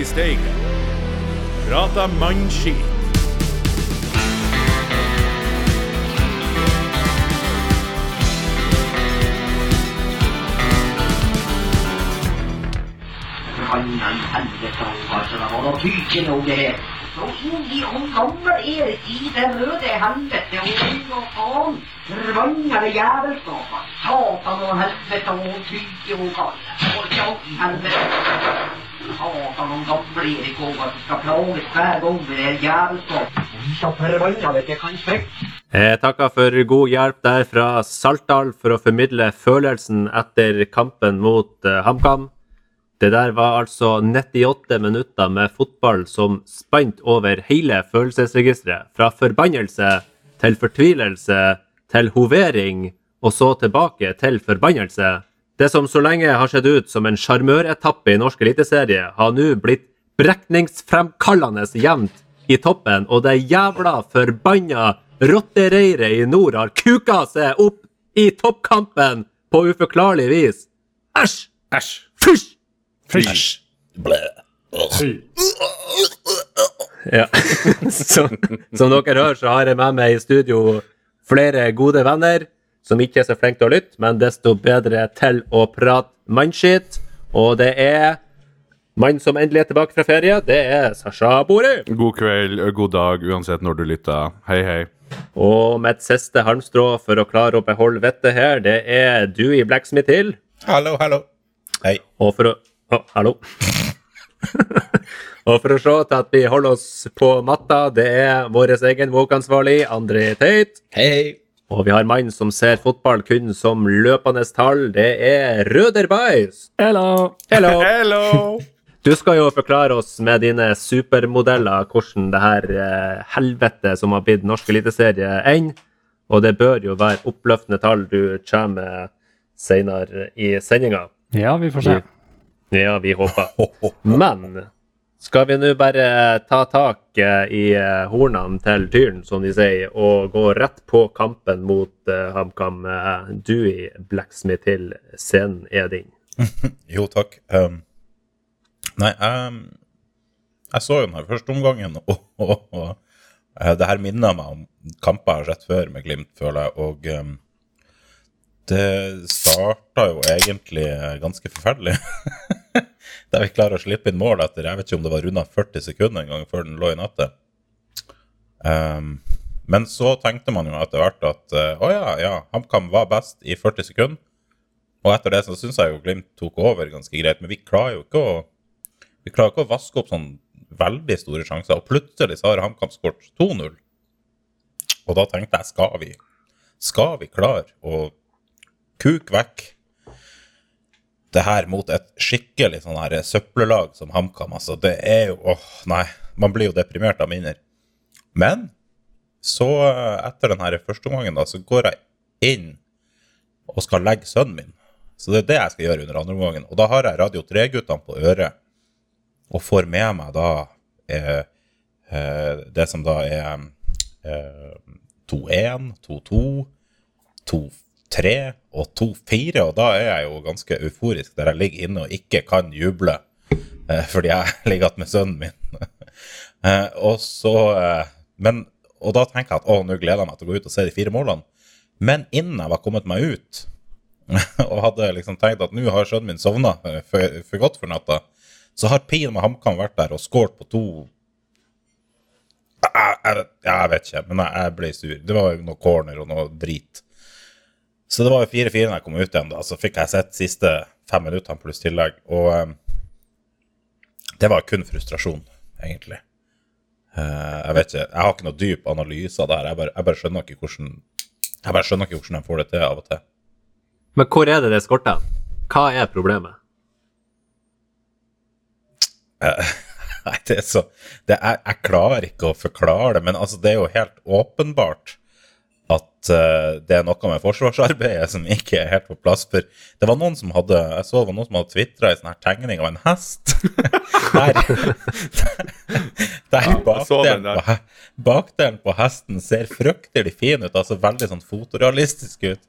i steigen. Prata mannskit. Satan og helvete og tyke. Satan og gamle Erik òg, at du skal plages hver gang det jævelskap. Kan sprekke. Jeg takker for god hjelp der fra Saltdal for å formidle følelsen etter kampen mot eh, HamKam. Det der var altså 98 minutter med fotball som spant over hele følelsesregisteret. Fra forbannelse til fortvilelse til hovering, og så tilbake til forbannelse. Det som så lenge har sett ut som en sjarmøretappe i norsk eliteserie, har nå blitt brekningsfremkallende jevnt i toppen, og det jævla forbanna rottereiret i nord har kuka seg opp i toppkampen på uforklarlig vis. Æsj! Æsj. Fysj! Fysj. Ja. som, som dere hører, så har jeg med meg i studio flere gode venner som ikke er så flink til å lytte, men desto bedre til å prate mannskitt. Og det er mannen som endelig er tilbake fra ferie. Det er Sasha Borøy. God kveld, god dag, uansett når du lytter. Hei, hei. Og mitt siste halmstrå for å klare å beholde vettet her, det er du i Blacksmith Hill. Hallo, hallo. Hei. Og for å Å, hallo. og for å se til at vi holder oss på matta, det er vår egen Woke-ansvarlig, André Teit. Hei, hei. Og vi har mannen som ser fotball kun som løpende tall. Det er Røderbæs. Hello. Hello. Hello! Du skal jo forklare oss med dine supermodeller hvordan det her eh, helvete som har blitt norsk eliteserie, ender. Og det bør jo være oppløftende tall du kommer med senere i sendinga. Ja, vi får se. Ja, vi håper. Men skal vi nå bare ta tak eh, i eh, hornene til tyren, som de sier, og gå rett på kampen mot uh, HamKam? I Blacksmith Hill, scenen er din. Jo, takk. Um, nei, um, jeg så jo den her første omgangen, og, og, og uh, det her minner meg om kamper jeg har sett før med Glimt, føler jeg. Og um, det starta jo egentlig ganske forferdelig. Der vi klarer å slippe inn mål etter jeg vet ikke om det var runda 40 sekunder en gang før den lå i nettet. Um, men så tenkte man jo etter hvert at eh, å ja, ja, HamKam var best i 40 sekunder. Og etter det så syns jeg jo Glimt tok over ganske greit, men vi klarer jo ikke å vi klarer ikke å vaske opp sånn veldig store sjanser. Og plutselig så har HamKam skåret 2-0. Og da tenkte jeg, skal vi skal vi klare å kuke vekk det her mot et skikkelig sånn her søppellag som HamKam? Altså, det er jo åh, nei. Man blir jo deprimert av minner. Men så, etter den her første omgangen, da, så går jeg inn og skal legge sønnen min. Så det er det jeg skal gjøre under andre omgangen. Og da har jeg Radio 3-guttene på øret og får med meg da eh, eh, det som da er eh, 2-1, 2-2, 2-3 og 2-4. Og da er jeg jo ganske euforisk der jeg ligger inne og ikke kan juble eh, fordi jeg ligger igjen med sønnen min. eh, og så eh, Men og da tenker jeg at å, nå gleder jeg meg til å gå ut og se de fire målene. Men innen jeg var kommet meg ut og hadde liksom tenkt at nå har sønnen min sovna for, for godt for natta, så har Pien med HamKam vært der og skåret på to jeg, jeg, jeg vet ikke, men jeg, jeg ble sur. Det var noe corner og noe drit. Så det var jo 4-4 da jeg kom ut igjen. da, Så fikk jeg sett siste fem minuttene pluss tillegg. Og um, det var kun frustrasjon, egentlig. Uh, jeg vet ikke, jeg har ikke noe dyp analyse av det her. Jeg bare, jeg bare skjønner ikke hvordan jeg bare skjønner ikke hvordan de får det til av og til. Men hvor er det det skorter? Hva er problemet? Eh, Nei, det er så det er, Jeg klarer ikke å forklare det, men altså, det er jo helt åpenbart at uh, det er noe med forsvarsarbeidet som ikke er helt på plass. For det var noen som hadde jeg så det var noen som hadde tvitra i sånn her tegning av en hest. der der Ja, bakdelen, på, bakdelen på hesten ser fryktelig fin ut, altså veldig sånn fotorealistisk ut.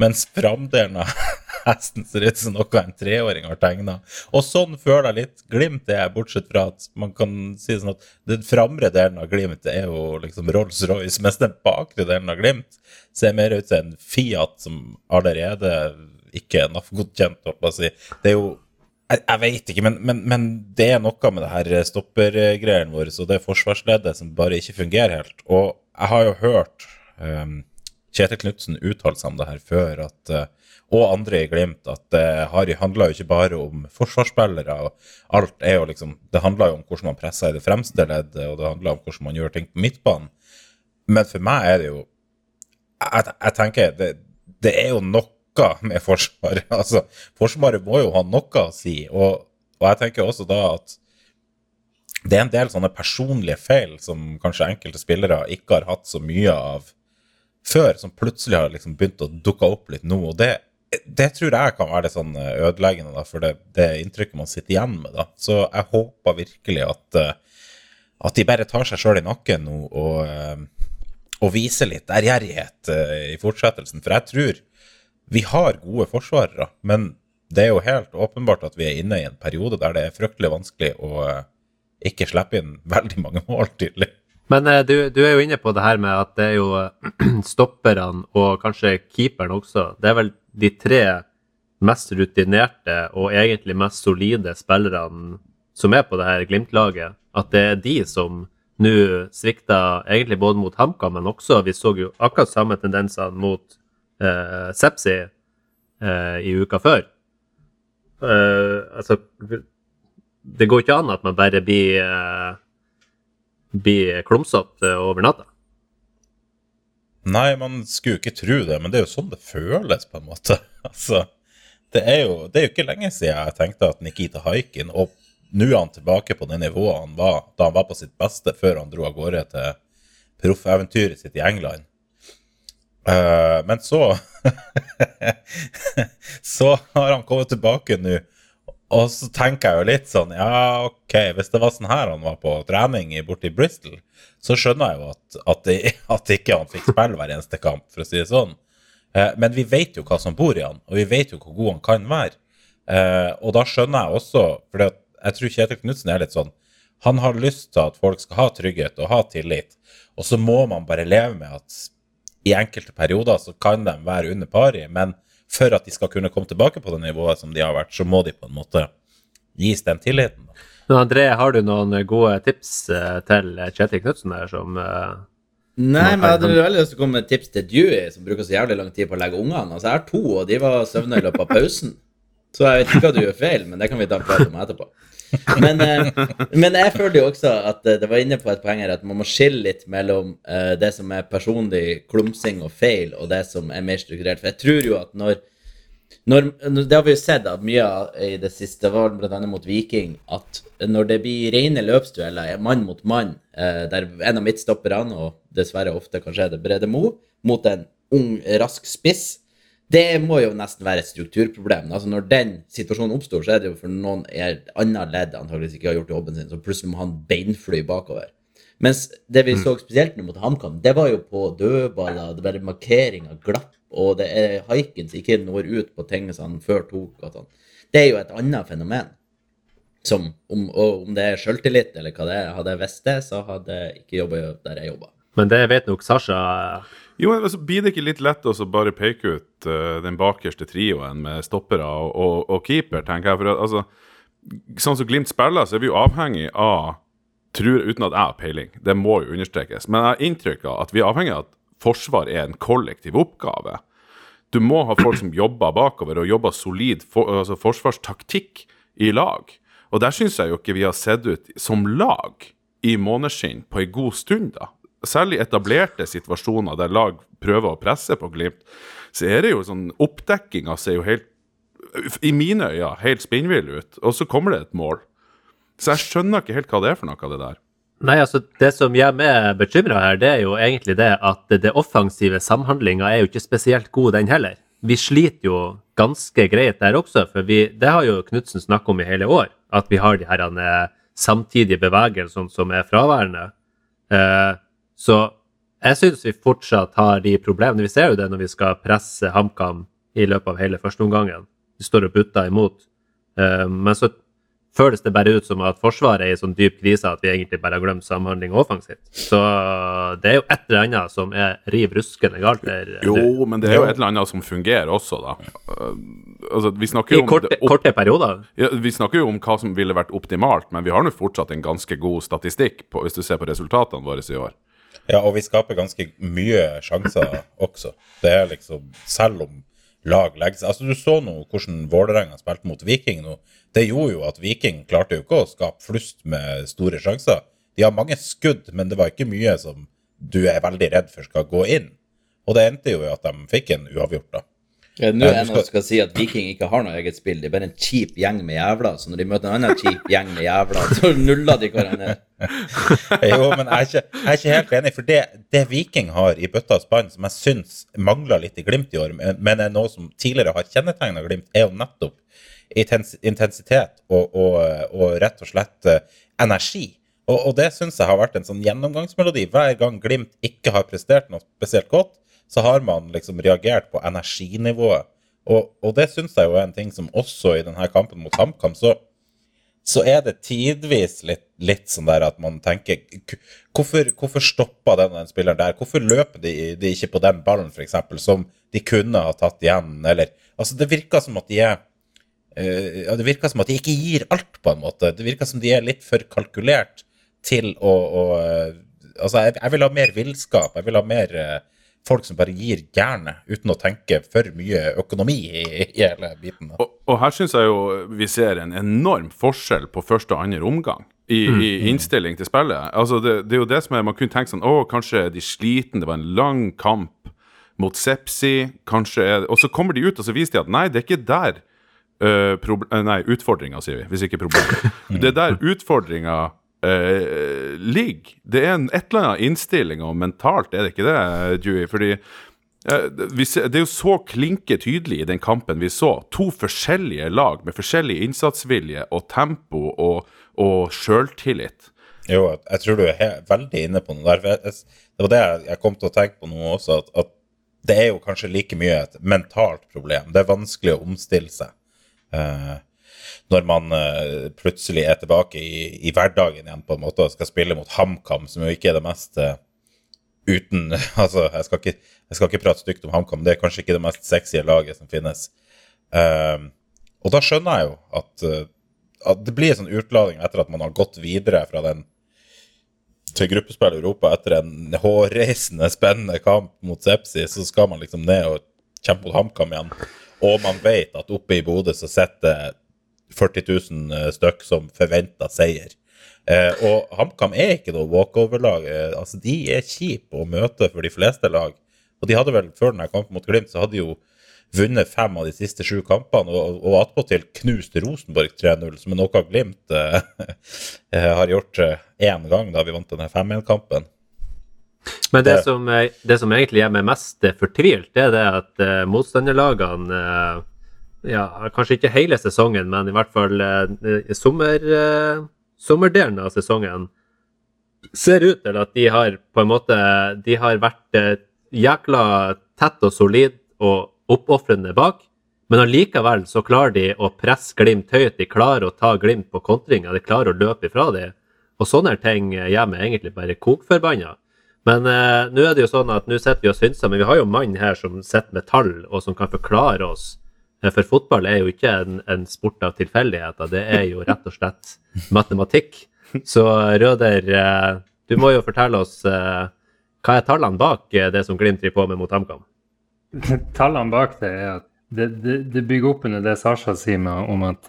Mens framdelen av hesten ser ut som noe en treåring har tegna. Og sånn føler jeg litt Glimt er, bortsett fra at man kan si sånn at den framre delen av Glimt er jo liksom Rolls-Royce, mens den bakre delen av Glimt ser mer ut som en Fiat som allerede ikke er NAF-godkjent, holdt jeg si. Det er jo jeg, jeg vet ikke, men, men, men det er noe med det her stoppergreiene våre og det forsvarsleddet som bare ikke fungerer helt. Og jeg har jo hørt um, Kjetil Knutsen uttale seg om det her før, at, uh, og andre i Glimt, at det har, handler jo ikke bare om forsvarsspillere. og alt er jo liksom, Det handler jo om hvordan man presser i det fremste leddet, og det handler om hvordan man gjør ting på midtbanen. Men for meg er det jo Jeg, jeg tenker det, det er jo noe med Forsvaret. Altså, Forsvaret må jo ha noe å si. Og, og, jeg tenker også da at det er en del sånne personlige feil som kanskje enkelte spillere ikke har hatt så mye av før, som plutselig har liksom begynt å dukke opp litt nå. og det, det tror jeg kan være litt sånn ødeleggende da, for det, det inntrykket man sitter igjen med. da. Så jeg håper virkelig at, at de bare tar seg sjøl i nakken nå og, og viser litt ærgjerrighet i fortsettelsen. For jeg tror vi har gode forsvarere, men det er jo helt åpenbart at vi er inne i en periode der det er fryktelig vanskelig å eh, ikke slippe inn veldig mange mål, tydelig. Men eh, du, du, er jo inne på det her med at det er jo eh, stopperne og kanskje keeperen også. Det er vel de tre mest rutinerte og egentlig mest solide spillerne som er på det her Glimt-laget. At det er de som nå svikter egentlig både mot HamKam, men også Vi så jo akkurat samme tendensene mot eh, Sepsi eh, i uka før. Eh, altså Det går ikke an at man bare blir, uh, blir klumsete over natta. Nei, man skulle jo ikke tro det, men det er jo sånn det føles, på en måte. altså, det er, jo, det er jo ikke lenge siden jeg tenkte at Nikita Haikin Og nå er han tilbake på det nivået han var da han var på sitt beste før han dro av gårde til proffeventyret sitt i England. Uh, men så Så har han kommet tilbake nå, og så tenker jeg jo litt sånn Ja, OK, hvis det var sånn her han var på trening borte i Bristol, så skjønner jeg jo at, at, det, at ikke han fikk spille hver eneste kamp, for å si det sånn. Uh, men vi vet jo hva som bor i han, og vi vet jo hvor god han kan være. Uh, og da skjønner jeg også, for jeg tror Kjetil Knutsen er litt sånn Han har lyst til at folk skal ha trygghet og ha tillit, og så må man bare leve med at i enkelte perioder så kan de være under pari, men for at de skal kunne komme tilbake på det nivået som de har vært, så må de på en måte gis den tilliten. Men André, har du noen gode tips eh, til Kjetil Knutsen der som uh, Nei, men jeg hadde veldig lyst til å komme med et tips til Dewey, som bruker så jævlig lang tid på å legge ungene. Altså, jeg har to, og de var søvne i løpet av pausen. Så jeg vet ikke hva du gjør feil, men det kan vi ta en prat om etterpå. Men, eh, men, jeg følte jo også at eh, det var inne på et poeng her at man må skille litt mellom eh, det som er personlig klumsing og feil, og det som er mer strukturert. For jeg tror jo at når, når Det har vi jo sett at mye i det siste, var bl.a. mot Viking, at når det blir rene løpsdueller, mann mot mann, der en av midtstopperne, og dessverre ofte kanskje er det Brede Mo, mot en ung, rask spiss, det må jo nesten være et strukturproblem. Altså Når den situasjonen oppstår, så er det jo for noen annet ledd antakeligvis ikke har gjort jobben sin, så plutselig må han beinfly bakover. Mens det vi mm. så spesielt nå mot HamKam, det var jo på dødballer, det var markeringer, glapp, og det er haiken som ikke når ut på ting som han før tok. og Sånn. Det er jo et annet fenomen. Som, om, om det er sjøltillit eller hva det er, hadde jeg visst det, så hadde jeg ikke jobba der jeg jobba. Men det vet nok Sasha jo, altså, Blir det ikke litt lett å bare peke ut uh, den bakerste trioen med stoppere og, og, og, keeper, tenker jeg. For at, altså, Sånn som Glimt spiller, så er vi jo avhengig av tror, Uten at jeg har peiling, det må jo understrekes. Men jeg har inntrykk av at vi er avhengig av at forsvar er en kollektiv oppgave. Du må ha folk som jobber bakover, og jobber solid for, altså forsvarstaktikk i lag. Og der syns jeg jo ikke vi har sett ut som lag i måneskinn på en god stund, da særlig etablerte situasjoner der lag prøver å presse på Glimt, så er det jo sånn Oppdekkinga ser jo helt, i mine øyne, helt spinnvill ut. Og så kommer det et mål. Så jeg skjønner ikke helt hva det er for noe, det der. Nei, altså Det som gjør meg bekymra her, det er jo egentlig det at det offensive samhandlinga er jo ikke spesielt god, den heller. Vi sliter jo ganske greit der også, for vi, det har jo Knutsen snakket om i hele år. At vi har de her eh, samtidige bevegelsene som er fraværende. Eh, så jeg syns vi fortsatt har de problemene. Vi ser jo det når vi skal presse HamKam i løpet av hele førsteomgangen. De står og butter imot. Eh, men så føles det bare ut som at Forsvaret er i sånn dyp krise at vi egentlig bare har glemt samhandling offensivt. Så det er jo et eller annet som er riv ruskende galt der. Jo, men det er jo et eller annet som fungerer også, da. Uh, altså, vi snakker I jo om korte, korte perioder. ja, Vi snakker jo om hva som ville vært optimalt, men vi har nå fortsatt en ganske god statistikk på, hvis du ser på resultatene våre i år. Ja, og vi skaper ganske mye sjanser også. Det er liksom, selv om lag legger seg Altså, du så nå hvordan Vålerenga spilte mot Viking nå. Det gjorde jo at Viking klarte jo ikke å skape flust med store sjanser. De har mange skudd, men det var ikke mye som du er veldig redd for skal gå inn. Og det endte jo i at de fikk en uavgjort, da. Ja, Nå er det noen som skal si at Viking ikke har noe eget spill. De er bare en kjip gjeng med jævler. Så når de møter en annen kjip gjeng med jævler, så nuller de hverandre. Jo, men jeg er ikke, jeg er ikke helt enig, for det, det Viking har i bøtta og spann, som jeg syns mangler litt i Glimt i år, men- men er noe som tidligere har kjennetegna Glimt, er jo nettopp intensitet og, og, og rett og slett eh, energi. Og, og det syns jeg har vært en sånn gjennomgangsmelodi. Hver gang Glimt ikke har prestert noe spesielt godt, så har man liksom reagert på energinivået. Og, og det syns jeg jo er en ting som også i denne kampen mot HamKam, så så er det tidvis litt, litt sånn der at man tenker Hvorfor, hvorfor stoppa den, den spilleren der? Hvorfor løper de, de ikke på den ballen, f.eks., som de kunne ha tatt igjen? Eller Altså, det virker som at de er eh, Det virker som at de ikke gir alt, på en måte. Det virker som de er litt for kalkulert til å, å eh, Altså, jeg, jeg vil ha mer villskap. Jeg vil ha mer eh, folk som bare gir jernet, uten å tenke for mye økonomi i, i hele biten. Og, og her syns jeg jo vi ser en enorm forskjell på første og andre omgang i, i innstilling til spillet. Altså det, det er jo det som er Man kunne tenke sånn Å, kanskje er de sliten, det var en lang kamp mot Sepsi. Kanskje er Og så kommer de ut, og så viser de at nei, det er ikke der uh, eh, Nei, utfordringa, sier vi, hvis ikke problemet. Det er der utfordringa eh, ligger. Det er en, et eller annet innstilling, og mentalt er det ikke det, Dewey. Fordi eh, det er jo så klinke tydelig i den kampen vi så. To forskjellige lag med forskjellig innsatsvilje og tempo og, og sjøltillit. Jo, jeg- tror du er veldig inne på noe der. det var det jeg, kom til å tenke på nå også, at, at det er jo kanskje like mye et mentalt problem. Det er vanskelig å omstille seg eh, når man eh, plutselig er tilbake i, i hverdagen igjen på en måte og skal spille mot HamKam, som jo ikke er det mest eh, uten Altså, jeg skal, ikke, jeg skal ikke prate stygt om HamKam, det er kanskje ikke det mest sexy laget som finnes. Uh, og da skjønner jeg jo at, eh, at det blir en sånn utlading etter at man har gått videre fra den til gruppespill i Europa etter en hårreisende, spennende kamp mot Sepsi, så skal man liksom ned og kjempe mot HamKam igjen. Og man vet at oppe i Bodø så sitter 40 000 stykk som forventa seier. Eh, og HamKam er ikke noe walkover-lag. Eh, altså, de er kjipe å møte for de fleste lag. Og de hadde vel, før denne kampen mot Glimt, så hadde de jo vunnet fem av de siste sju kampene, og, og attpåtil knust Rosenborg 3-0, som er noe Glimt eh, har gjort eh, én gang da vi vant denne 5-1-kampen. Men det som, eh, det som egentlig gjør meg mest eh, fortvilt, det er det at eh, motstanderlagene eh, ja, Kanskje ikke hele sesongen, men i hvert fall eh, sommer, eh, sommerdelen av sesongen ser ut til at de har på en måte De har vært eh, jækla tett og solid og oppofrende bak, men allikevel så klarer de å presse Glimt høyt. De klarer å ta Glimt på kontringa, de klarer å løpe ifra dem. Og sånne ting gjør meg egentlig bare kokforbanna. Men eh, nå er det jo sånn at nå sitter vi og synser, men vi har jo mann her som sitter med tall, og som kan forklare oss. Eh, For fotball er jo ikke en, en sport av tilfeldigheter, det er jo rett og slett matematikk. Så Røder, eh, du må jo fortelle oss eh, hva er tallene bak eh, det som Glimt driver på med mot HamKam? Tallene bak det er at det, det, det bygger opp under det Sasha sier med, om at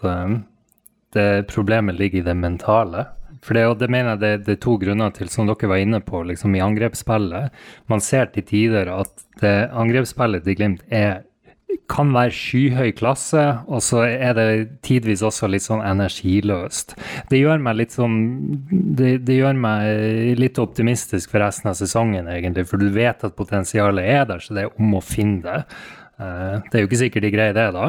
det problemet ligger i det mentale. For det, og det mener jeg det, det er to grunner til, som dere var inne på, liksom i angrepsspillet. Man ser til tider at det angrepsspillet til Glimt er kan være skyhøy klasse, og så er det tidvis også litt sånn energiløst. Det gjør meg litt sånn det, det gjør meg litt optimistisk for resten av sesongen, egentlig, for du vet at potensialet er der, så det er om å finne det. Eh, det er jo ikke sikkert de greier det, da.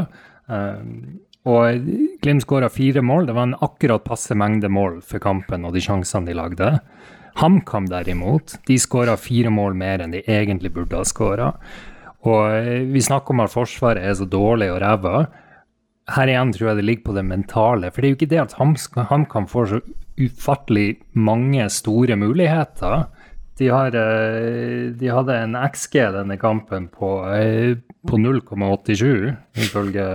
Eh, og Glimt skåra fire mål. Det var en akkurat passe mengde mål for kampen og de sjansene de lagde. HamKam derimot, de skåra fire mål mer enn de egentlig burde ha skåra. Og eh, vi snakker om at Forsvaret er så dårlig og ræva. Her igjen tror jeg det ligger på det mentale. For det er jo ikke det at HamKam får så ufattelig mange store muligheter. De, har, eh, de hadde en XG denne kampen på, eh, på 0,87, ifølge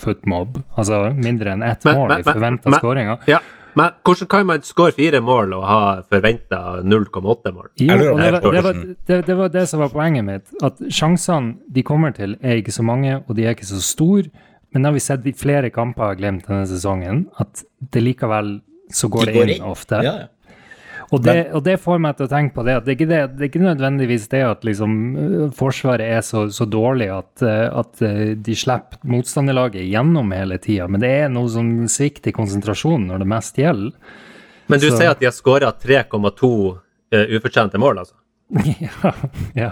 Footmob. Altså mindre enn ett mål i forventa skåringer. Ja, men hvordan kan man skåre fire mål og ha forventa 0,8 mål? Jo, det, var, det, var, det, det var det som var poenget mitt. At sjansene de kommer til, er ikke så mange, og de er ikke så store. Men nå har vi sett i flere kamper av Glimt denne sesongen at det likevel så går De det inn inn. ofte. Ja, ja. Og det, og det får meg til å tenke på det at det er ikke, det, det er ikke nødvendigvis det at liksom, øh, Forsvaret er så, så dårlig at, øh, at øh, de slipper motstanderlaget gjennom hele tida, men det er noe som svikter i konsentrasjonen når det mest gjelder. Men du Så- sier at de har skåra 3,2 uh, ufortjente mål, altså? Ja, ja.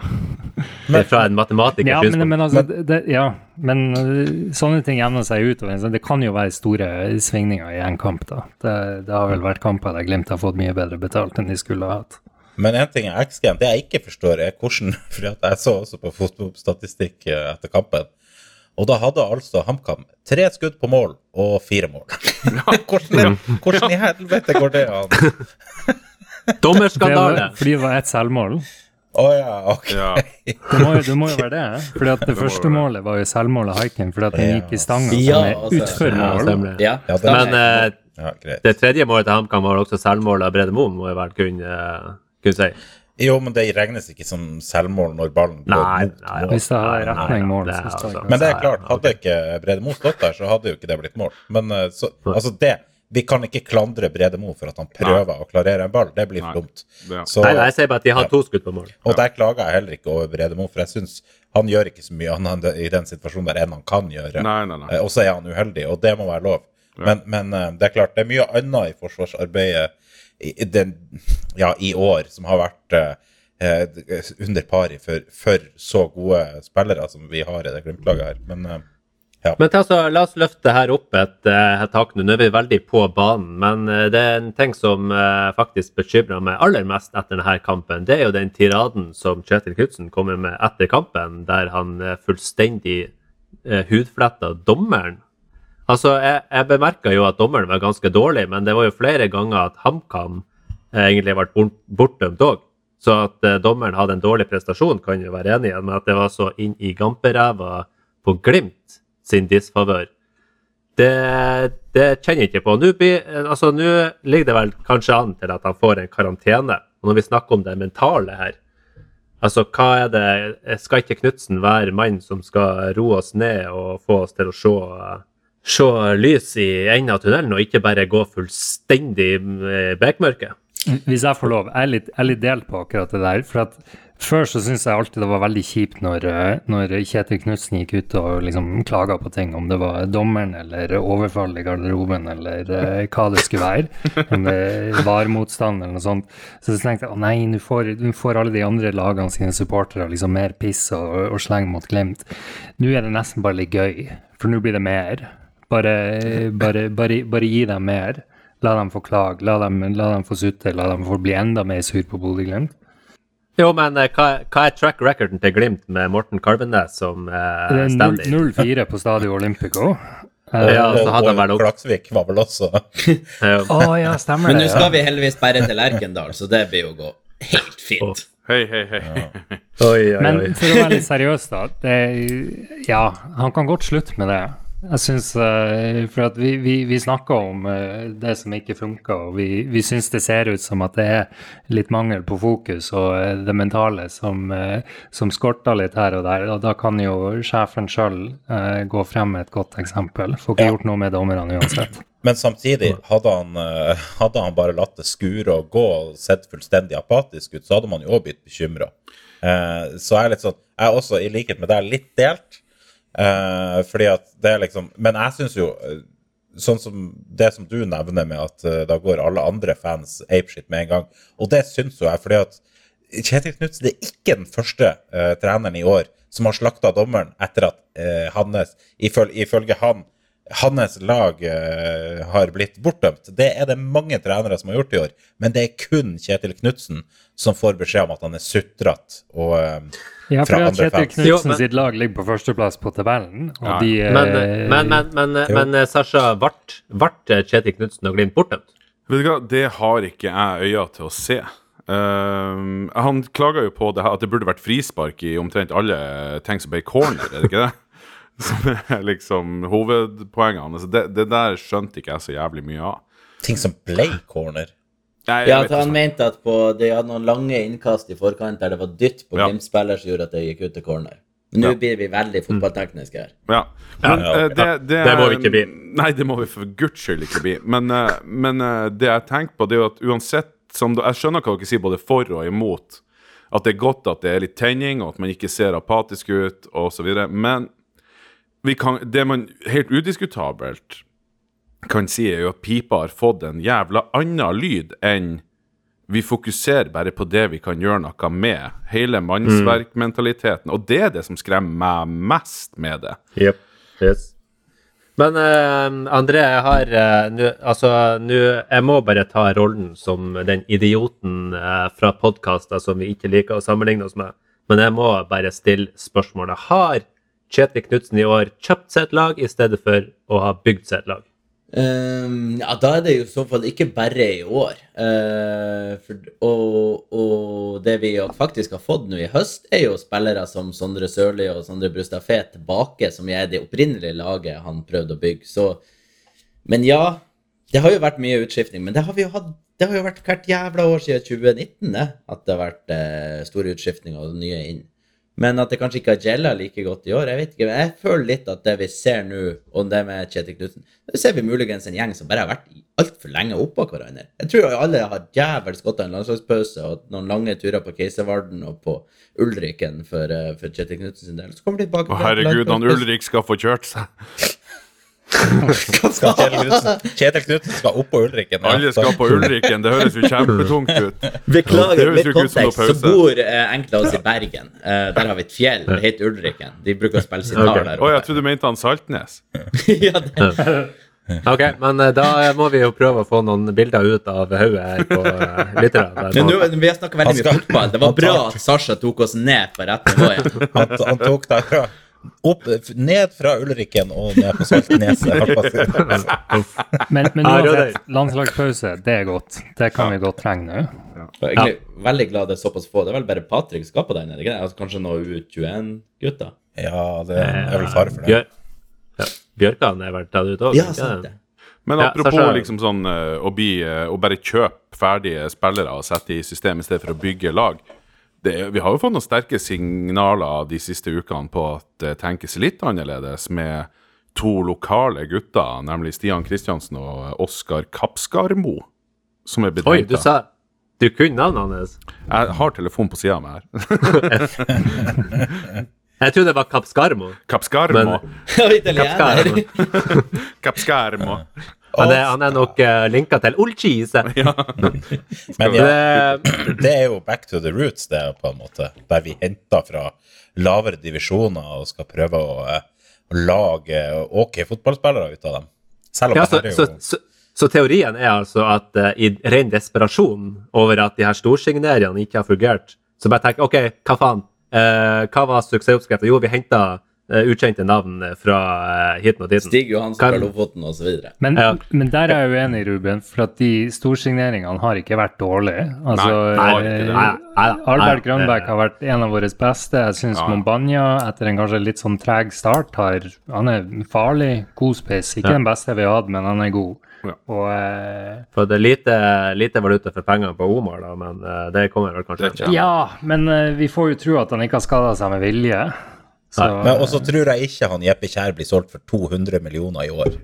Fra en matematiker Ja, men, men altså, det, ja, men øh, sånne ting jevner seg utover. Det kan jo være store svingninger i en kamp. da. Det, det har vel vært kamper der Glimt har fått mye bedre betalt enn de skulle ha hatt. Men en ting er X-Game. Det jeg ikke forstår, er hvordan fordi Jeg så også på fotballstatistikk eh, etter kampen. Og da hadde altså HamKam tre skudd på mål og fire mål. hvordan, hvordan i helvete går det an? Det Dommerskandale! fordi det var ett selvmål. Å ja, ok. Ja. Det må, det må jo være det. fordi at Det første være målet var jo selvmål av Haiken fordi at den gikk i stanga Ja, som er altså, utfor Ja, mål. Ja, Ja. Men eh, Ja, det tredje målet til HamKam var også selvmål av Brede Moen, må jeg vel kunne, eh, kunne si. Jo, men det regnes ikke som selvmål når ballen går Nei, mot mål. Hvis det er retning mål, så står skal altså- Men det er klart, hadde ikke Brede Mo stått der, så hadde jo ikke det blitt mål. Men eh, så, altså det Vi kan ikke klandre Brede Mo for at han prøver å klarere en ball. Det blir for Nei. dumt. Ja. Så, Nei, nei, jeg sier bare at de har Ja. to skudd på mål. og der klager jeg heller ikke over Brede Mo, for jeg syns han gjør ikke så mye annet i den situasjonen der enn han kan gjøre. Nei, nei, nei. Eh, Og så er han uheldig, og det må være lov. Men, men eh, det er klart, det er mye annet i forsvarsarbeidet i, i, den, ja, i år som har vært eh, eh, under pari for, for så gode spillere som vi har i det Glimt-laget her. Men eh, Men altså, la oss løfte her opp et, eh, et tak nå. Er vi veldig på banen, men eh, det er en ting som eh, faktisk bekymrer meg aller mest etter denne kampen. Det er jo den tiraden som Kjetil Knutsen kommer med etter kampen, der han fullstendig hudfletta dommeren. Altså, jeg, jeg bemerka jo at dommeren var ganske dårlig, men det var jo flere ganger at HamKam egentlig ble bortdømt òg. Så at dommeren hadde en dårlig prestasjon, kan jeg være enig i, men at det var så inn i gamperæva på Glimt sin disfavør, det, det kjenner jeg ikke på. Nå altså, nå ligger det vel kanskje an til at han får en karantene. Og når vi snakker om det mentale her, altså hva er det Skal ikke Knutsen være mann som skal roe oss ned og få oss til å se, se lys i enden av tunnelen, og ikke bare gå fullstendig i bekmørket? Hvis jeg får lov, jeg er litt, jeg er litt delt på akkurat det der. for at Før så syns jeg alltid det var veldig kjipt når, eh, når Kjetil Knutsen gikk ut og liksom klaga på ting, om det var dommeren eller overfall i garderoben eller uh, hva det skulle være. Om det var motstand eller noe sånt. Så jeg tenkte jeg oh, nei, nå får, får alle de andre lagene sine supportere liksom mer piss og, og sleng mot Glimt. Nå er det nesten bare litt gøy, for nå blir det mer. Bare, bare, bare, bare gi dem mer. La dem få klage, la dem, la dem få sutte, la dem få bli enda mer sur på Bodø-Glimt. Jo, men eh, hva, hva er track recorden til Glimt med Morten Karvenes som Det eh, er 0-4 på Stadio Olympico. Ja, så hadde han og, vært Klaksvik var vel også oh, ja, stemmer Men det. nå ja. skal vi heldigvis bare til Lerkendal, så det blir jo gå helt fint. Hei, hei, hei. Oi, oi, oi. Men for å være litt seriøs, da. Det, ja, han kan godt slutte med det. Jeg syns For at vi, vi, vi snakker om eh, det som ikke funker, og vi, vi syns det ser ut som at det er litt mangel på fokus og eh, det mentale som, eh, som skorter litt her og der. Og da kan jo sjefen sjøl gå frem med et godt eksempel. Får ikke Ja. gjort noe med dommerne uansett. Men samtidig, hadde han, eh, hadde han bare latt det skure og gå og sett fullstendig apatisk ut, så hadde man jo òg blitt bekymra. så jeg er litt sånn Jeg er også, i likhet med deg, litt delt. Eh, fordi at det er liksom Men jeg syns jo eh, Sånn som det som du nevner med at uh, da går alle andre fans apeshit med en gang. Og det syns jo jeg, fordi at Kjetil Knutsen er ikke den første uh, treneren i år som har slakta dommeren etter at uh, hans, ifølge, ifølge han, hans lag eh, har blitt bortdømt. Det er det mange trenere som har gjort i år, men det er kun Kjetil Knutsen som får beskjed om at han er sutrete og Ja, fra for at andre Kjetil fans. Knutsen sitt lag ligger på førsteplass på tabellen, og Ja. de eh, Men, men, men, men, men eh, Sasha, ble Kjetil Knutsen og Glimt bortdømt? Vet du hva, det har ikke jeg øyne til å se. Uh, han klaga jo på det her, at det burde vært frispark i omtrent alle ting som ble corner, er det ikke det? Som er liksom hovedpoengene. hans. Det, det der skjønte ikke jeg så jævlig mye av. ting som ble corner. Nei, Ja, at han mente at på, de hadde noen lange innkast i forkant der det var dytt på Ja. Glimt-spiller som gjorde at det gikk ut til corner. Nå Ja. blir vi veldig fotballtekniske her. Ja. Men, Ja, eh, ja. det, det, Det må vi ikke bli. Nei, det må vi for guds skyld ikke bli. Men, eh, men eh, det jeg tenker på, det er jo at uansett som Jeg skjønner hva dere sier, både for og imot. At det er godt at det er litt tenning, og at man ikke ser apatisk ut, osv. Men kan, det man helt udiskutabelt kan si, er jo at pipa har fått en jævla annen lyd enn vi fokuserer bare på det vi kan gjøre noe med. Hele mannsverkmentaliteten. Og det er det som skremmer meg mest med det. Yep. Yes. Men uh, André, jeg har uh, nu, Altså, nå Jeg må bare ta rollen som den idioten uh, fra podkaster som vi ikke liker å sammenligne oss med. Men jeg må bare stille spørsmålet. Har Kjetil Knutsen i år kjøpt seg et lag i stedet for å ha bygd seg et lag? Um, ja, da er det jo i så fall ikke bare i år. Uh, for, og, og det vi faktisk har fått nå i høst, er jo spillere som Sondre Sørli og Sondre Brustad Fet tilbake, som er det opprinnelige laget han prøvde å bygge. Så, men ja, det har jo vært mye utskiftning. Men det har, hatt, det har jo vært hvert jævla år siden 2019 det, at det har vært uh, store utskiftninger og nye inn. Men at det kanskje ikke har gjelda like godt i år, jeg vet ikke. Men jeg føler litt at det vi ser nå, og det med Kjetil Knutsen Det ser vi muligens en gjeng som bare har vært altfor lenge oppå hverandre. Jeg tror alle har djevelsk godt av en landslagspause og noen lange turer på Keiservarden og på Ulriken for, eh, for Kjetil sin del. Så kommer de tilbake Å, herregud, han. Ulrik skal få kjørt seg. Skal Kjetil Knutsen, Kjetil Knutsen skal opp på Ulriken. ja. Alle skal på Ulriken. Det høres jo kjempetungt ut. Beklager, noe kontekst. Så bor eh, enkelte av oss i Bergen. Eh, der har vi et fjell. Det heter Ulriken. De bruker å spille sitar okay. der Å, jeg trodde du mente han Saltnes. ja, det. Ok, men eh, da må vi jo prøve å få noen bilder ut av hodet her på lytterne. Men nå, vi har snakka veldig mye fotball. Det var bra at Sasha tok oss ned på rett nivå igjen. Han, han tok deg fra opp, ned fra Ulriken og ned på Saltneset. Men, men Ja, uansett, landslagspause, det er godt. Det kan vi godt trenge nå. Jeg er veldig glad det er såpass få. Det er vel bare Patrick som skal på den? er det ikke? Altså, kanskje noen U21-gutter? Ja, det er vel fare for det. Bjør ja. Bjørkan er vel tatt ut òg? Ja, sant det. Men apropos ja, liksom sånn eh, å, bli, eh, å bare kjøpe ferdige spillere og sette i system i stedet for å bygge lag. Det, vi har jo fått noen sterke signaler de siste ukene på at det tenkes litt annerledes med to lokale gutter, nemlig Stian Kristiansen og Oskar Kapskarmo, som er blitt Oi, du sa Du kunne navnet hans? Jeg har telefonen på sida av meg her. Jeg trodde det var Kapskarmo. Kapskarmo. Men-. Kapskarmo. Kapskarmo. Han er, han er nok uh, linka til Olchise. Men ja, Det, det er jo back to the roots, det, på en måte. Der vi henter fra lavere divisjoner og skal prøve å, eh, å lage ok fotballspillere ut av dem. Selv om ja, så, det er jo så, så teorien er altså at uh, i ren desperasjon over at de her storsigneringene ikke har fungert, så bare tenker OK, hva faen? Uh, hva var suksessoppskriften? Jo, vi henta ukjente navn eh, fra uh, hiten og tiden. Stig Johansen Kan- fra Lofoten osv. Men, Ja. men der er jeg uenig, Ruben, for at de storsigneringene har ikke vært dårlige. Altså, Nei, eh, Albert Grønbæk har vært en av våre beste. Jeg syns Ja. Mombanya, etter en kanskje litt sånn treg start, har Han er farlig, god spiss. Ikke Ja. den beste vi har hatt, men han er god. Ja. Og eh, For det er lite, lite valuta for pengene på Omar, da, men eh, det kommer vel kanskje Ja, men eh, vi får jo tro at han ikke har skada seg med vilje. Så, Men også tror jeg ikke han Jeppe Kjær blir solgt for 200 millioner i år.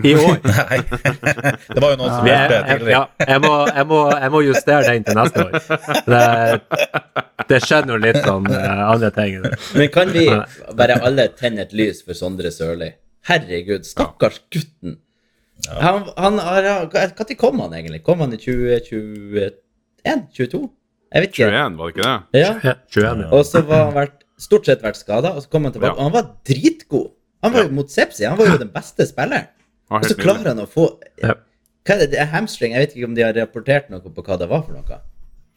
I år. Nei. Det var jo noen som Vi hørte jeg, tidligere. ja, jeg, må, jeg, må, jeg må justere den til neste år. Det, det skjer jo litt sånn eh, andre ting. Men kan vi bare alle tenne et lys for Sondre Sørli? Herregud, stakkars gutten. Han, han, har- Når kom han egentlig? Kom han i 2021? 22? Jeg vet ikke. 21, var det ikke det? Ja. Ja, 21, ja. Og så var han vært, stort sett vært skada, og så kom han tilbake. Ja. Og han var dritgod. Han var jo mot Sepsi, han var jo den beste spilleren. Og så klarer han å få Ja. Hva er det, det er hamstring? Jeg vet ikke om de har rapportert noe på hva det var for noe.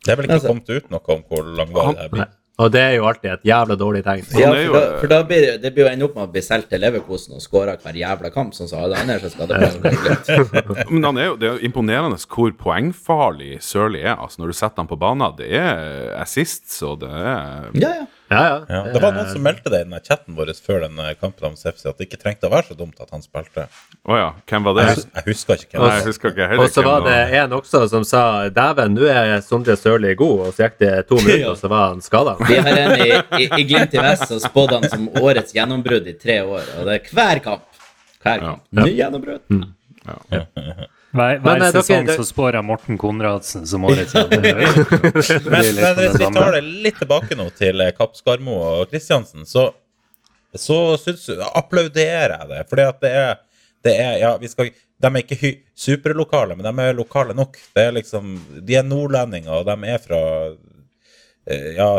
Det er vel ikke Altså- kommet ut noe om hvor langvarig det blir. Og det er jo alltid et jævla dårlig tegn. Ja, for da, for da blir det, det blir jo ende opp med å bli solgt til Leverkosen og skåre hver jævla kamp, sånn som alle andre som skal det Men han er jo, det er jo imponerende hvor poengfarlig Sørli er. Altså Når du setter han på banen. Det er assists, og det er Ja, ja. Ja, ja. Ja, det var noen som meldte det i den chatten vår før den eh, kampen om Sefsi, at det ikke trengte å være så dumt at han spilte. Å ja, hvem var det? Jeg, jeg husker ikke hvem Nei, det jeg husker ikke Og så var det en også som sa dæven, nå er Sondre Sørli god, og så gikk det to minutter, og så var han skada. Vi har en i, i, i Glimt i Vest som spådde han som årets gjennombrudd i tre år, og det er hver kamp. Hver kamp. Ny gjennombrudd. Hver, hver Men, eh, sesong dere- så spår jeg Morten Konradsen som årets. Men, men hvis vi tar det litt tilbake nå til eh, Kapp Skarmo og Kristiansen, så, så synes, applauderer jeg det. Fordi at det er, det er Ja, vi skal De er ikke superlokale, men de er lokale nok. Det er liksom De er nordlendinger, og de er fra eh, Ja,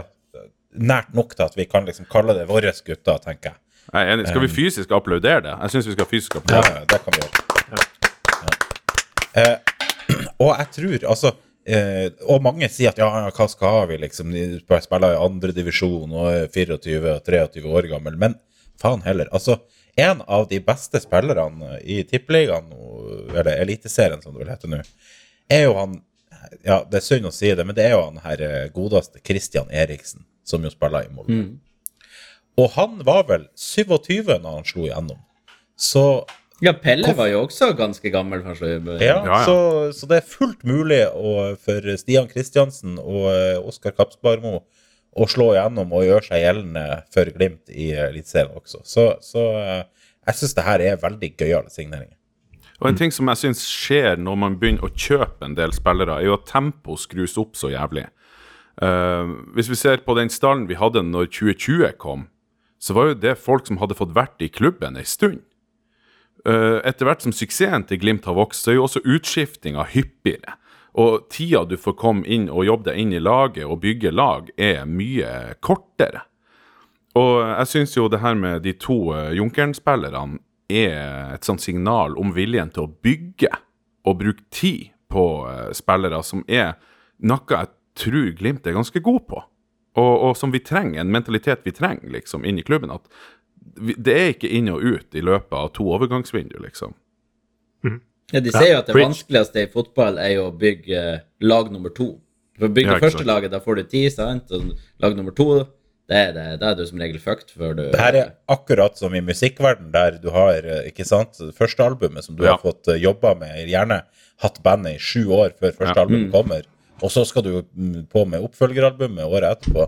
nært nok til at vi kan liksom kalle det våre gutter, tenker jeg. Jeg er enig. Skal vi fysisk applaudere det? Jeg syns vi skal fysisk applaudere. ja, det kan vi gjøre. Eh, og jeg tror altså eh, Og mange sier at ja, hva skal vi, liksom? De spiller i andredivisjon og er 24 og 23 år gammel. Men faen heller. Altså, en av de beste spillerne i Tippeligaen, eller Eliteserien som det vil hete nå, er jo han Ja, det er synd å si det, men det er jo han her eh, godeste Christian Eriksen, som jo spiller i Molde. Og han var vel 27 når han slo igjennom. Så Ja, Pelle var jo også ganske gammel. kanskje. Ja, Ja, ja. Så, så det er fullt mulig å, for Stian Kristiansen og eh, Oskar Kapsbarmo å slå igjennom og gjøre seg gjeldende for Glimt i Eliteserien også. Så, så eh, jeg syns det her er veldig gøyale signeringer. Og en ting som jeg syns skjer når man begynner å kjøpe en del spillere, er jo at tempoet skrus opp så jævlig. Uh, hvis vi ser på den stallen vi hadde når 2020 kom, så var jo det folk som hadde fått vært i klubben ei stund. Eh, etter hvert som suksessen til Glimt har vokst, så er jo også utskiftinga hyppigere. Og tida du får komme inn og jobbe deg inn i laget og bygge lag, er mye kortere. Og jeg syns jo det her med de to uh, Junkeren-spillerne er et sånt signal om viljen til å bygge og bruke tid på eh, spillere som er noe jeg tror Glimt er ganske god på. Og, og som vi trenger, en mentalitet vi trenger liksom inn i klubben. At det er ikke inn og ut i løpet av to overgangsvinduer, liksom. Ja, De sier jo at det preach. vanskeligste i fotball er jo å bygge eh, lag nummer to. For å bygge Ja, første laget, da får du ti, sant? Og lag nummer to, det er, det, det er du som regel fucked før du Det her er akkurat som i musikkverden der du har eh, ikke sant, første albumet som du Ja. har fått eh, jobba med, gjerne hatt bandet i sju år før første Ja. albumet kommer, og så skal du mm, på med oppfølgeralbumet året etterpå.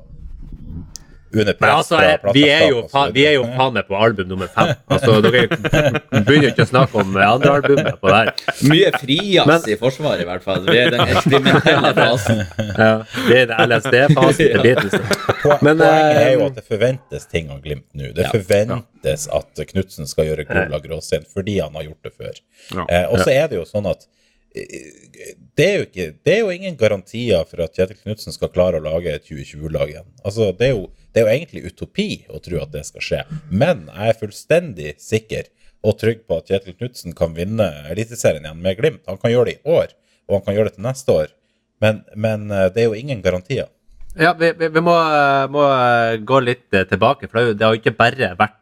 Under press altså, fra vi er, jo vi er jo faen meg på album nummer fem. Altså, dere begynner jo ikke å snakke om andre albumet på det her. Mye frijazz i Forsvaret, i hvert fall. Vi er den eksperimentelle fasen. Ja, det er den LSD-fasen til Beatles. Poenget er jo eh, at det forventes ting av Glimt nå. Det Ja. forventes at Knutsen skal gjøre Gola gråstein fordi han har gjort det før. Ja. Eh, og så er det jo sånn at eh, det er, jo ikke, det er jo ingen garantier for at Kjetil Knutsen skal klare å lage et 2020-lag igjen. Altså, det, er jo, det er jo egentlig utopi å tro at det skal skje. Men jeg er fullstendig sikker og trygg på at Kjetil Knutsen kan vinne Eliteserien igjen med Glimt. Han kan gjøre det i år, og han kan gjøre det til neste år. Men, men eh, det er jo ingen garantier. Ja, vi, vi, vi må, eh, må eh, gå litt tilbake, for det har jo- ikke bare vært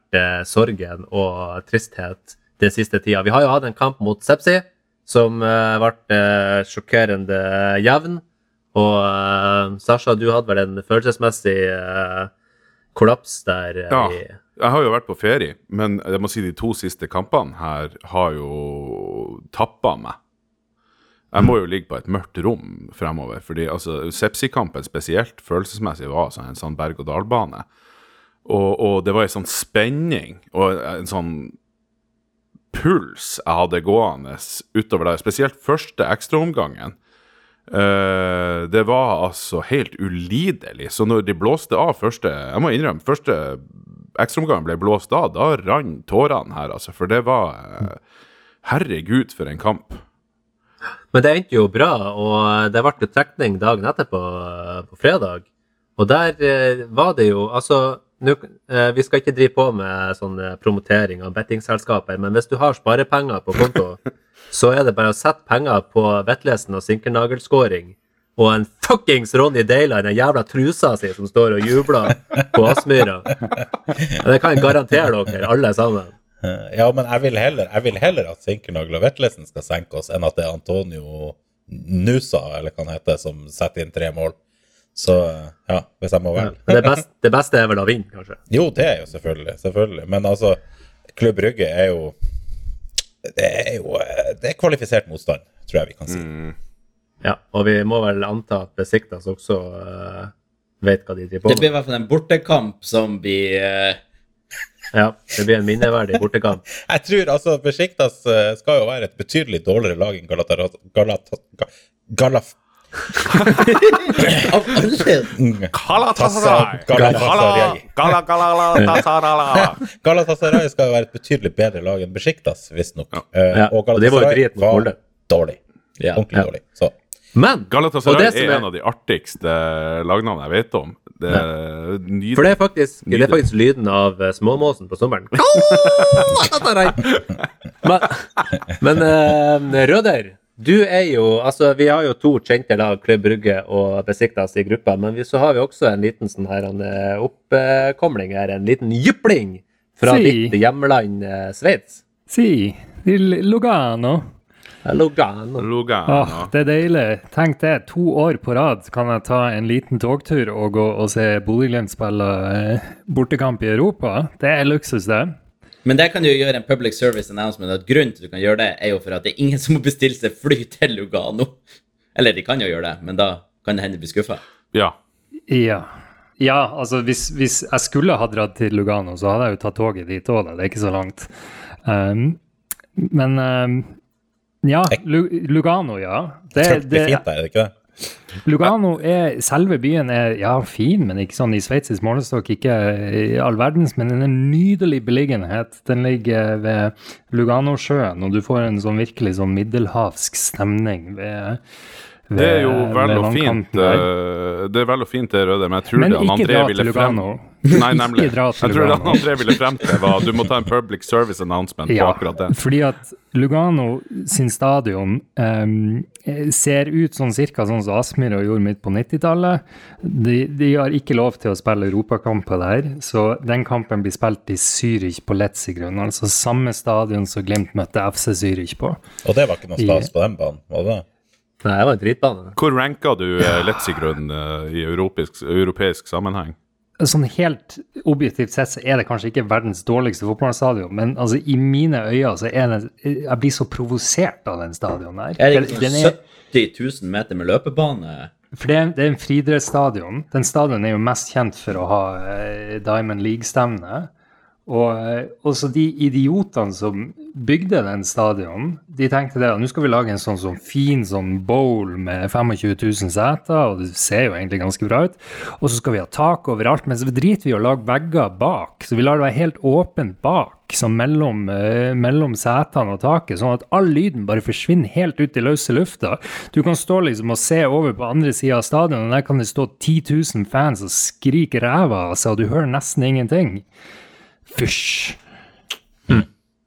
sorgen og tristhet den siste tida. Vi har jo hatt en kamp mot Sepsi som uh, ble sjokkerende jevn. Og eh, Sasha, du hadde vel en følelsesmessig kollaps der? eh, Ja. Jeg har jo vært på ferie, men jeg må si de to siste kampene her har jo tappa meg. Jeg må jo ligge på et mørkt rom fremover, fordi altså, Sepsi-kampen spesielt følelsesmessig var altså en sånn berg-og-dal-bane. Og, og det var en sånn spenning og en sånn puls jeg hadde gående utover der, spesielt første ekstraomgangen. Uh, det var altså helt ulidelig. Så når de blåste av første Jeg må innrømme, første ekstraomgang ble blåst av, da rant tårene her, altså. For det var uh, Herregud, for en kamp. Men det endte jo bra, og det ble jo trekning dagen etterpå, eh, på fredag. Og der var det jo Altså, nu, vi skal ikke drive på med sånn promotering av bettingselskaper, men hvis du har sparepenger på konto, så er det bare å sette penger på Vetlesen og sinkernagelskåring og en fuckings Ronny Deila i den jævla trusa si som står og jubler på Aspmyra. Det kan jeg garantere dere, alle sammen. Ja, men jeg vil heller, jeg vil heller at Sinkernagel og Vetlesen skal senke oss, enn at det er Antonio Nusa, eller hva han heter, som setter inn tre mål. Så ja, hvis jeg må velge. Ja, det, beste, det beste er vel å vinne, kanskje. Jo, det er jo selvfølgelig, selvfølgelig. Men altså, Klubb Brygge er jo Det er jo eh, Det er kvalifisert motstand, tror jeg vi kan si. Ja, og vi må vel anta at Besiktas også uh, vet hva de driver på med. Det blir i hvert fall en bortekamp som blir uh... Ja, det blir en minneverdig bortekamp. Jeg tror altså Besiktas skal jo være et betydelig dårligere lag enn Galatasaray Galata, Galat, Galaf... Av alle Galatasaray! Galatasaray. Gala- Galatasaray! Galatasaray skal jo være et betydelig bedre lag enn Besjiktas, visstnok. Ja. Ja, og Galatasaray var Molde. dårlig. Ja. Ordentlig Ja. dårlig. Så Men Galatasaray er er- en av de artigste lagnavnene jeg vet om. Det er nydelig. For det er faktisk, det er faktisk lyden av eh, småmåsen på sommeren. men men uh, Røder, du er jo Altså, vi har jo to kjente lag, Klubb Brygge og Besiktas i gruppa, men vi, så har vi også en liten sånn her en eh, oppkomling her, en liten jypling fra Si. ditt hjemland eh, Sveits. Si, til Lugano. Lugano. Lugano. Åh, det er deilig. Tenk det, to år på rad kan jeg ta en liten togtur og gå og se Bodø-Glimt spille eh, bortekamp i Europa. Det er luksus, det. Men der kan du gjøre en public service announcement. at Grunnen til at du kan gjøre det, er jo for at det er ingen som må bestille seg fly til Lugano. Eller de kan jo gjøre det, men da kan det hende de blir skuffa. Ja. Ja. Ja, altså hvis, hvis jeg skulle ha dratt til Lugano, så hadde jeg jo tatt toget dit òg, da. Det er ikke så langt. Um, men um, ja, Lugano, ja. Det, det det, er fint der, er det ikke det? Lugano er Selve byen er ja, fin, men ikke sånn i sveitsisk målestokk ikke i all verdens. Men den er nydelig beliggenhet. Den ligger ved Luganosjøen, og du får en sånn virkelig sånn middelhavsk stemning ved, Det er jo vel og fint, der. eh, det er vel og fint det, Røde, men jeg tror Men det han André ville frem Nei, nemlig. Jeg tror det André ville frem til, var du må ta en public service announcement på akkurat det. fordi at Lugano sin stadion um, ser ut sånn cirka sånn som Aspmyra gjorde midt på 90-tallet. De, de har ikke lov til å spille europakamper der, så den kampen blir spilt i Zürich på Letzigrund. Altså samme stadion som Glimt møtte FC Zürich på. Og det var ikke noe stas på den banen, var det det? Nei, det var en dritbane. Hvor ranka du ja. Letzigrund eh, i europeisk, europeisk sammenheng? Sånn helt objektivt sett så er det kanskje ikke verdens dårligste fotballstadion, men altså i mine øyne så er det Jeg blir så provosert av den stadion der. Er det Den- ikke sånn 70 000 meter med løpebane? For det er, det er en friidrettsstadion. Den stadion er jo mest kjent for å ha eh, Diamond League-stevne. Og eh, også de idiotene som bygde den stadion, de tenkte det at nå skal vi lage en sånn, sånn fin sånn bowl med 25 000 seter, og det ser jo egentlig ganske bra ut. Og så skal vi ha tak overalt, men så driter vi i å lage vegger bak. Så vi lar det være helt åpent bak, som mellom, eh, mellom setene og taket, sånn at all lyden bare forsvinner helt ut i løse lufta. Du kan stå liksom og se over på andre sida av stadion, og der kan det stå 10 000 fans og skrike ræva av seg, og du hører nesten ingenting. Fysj.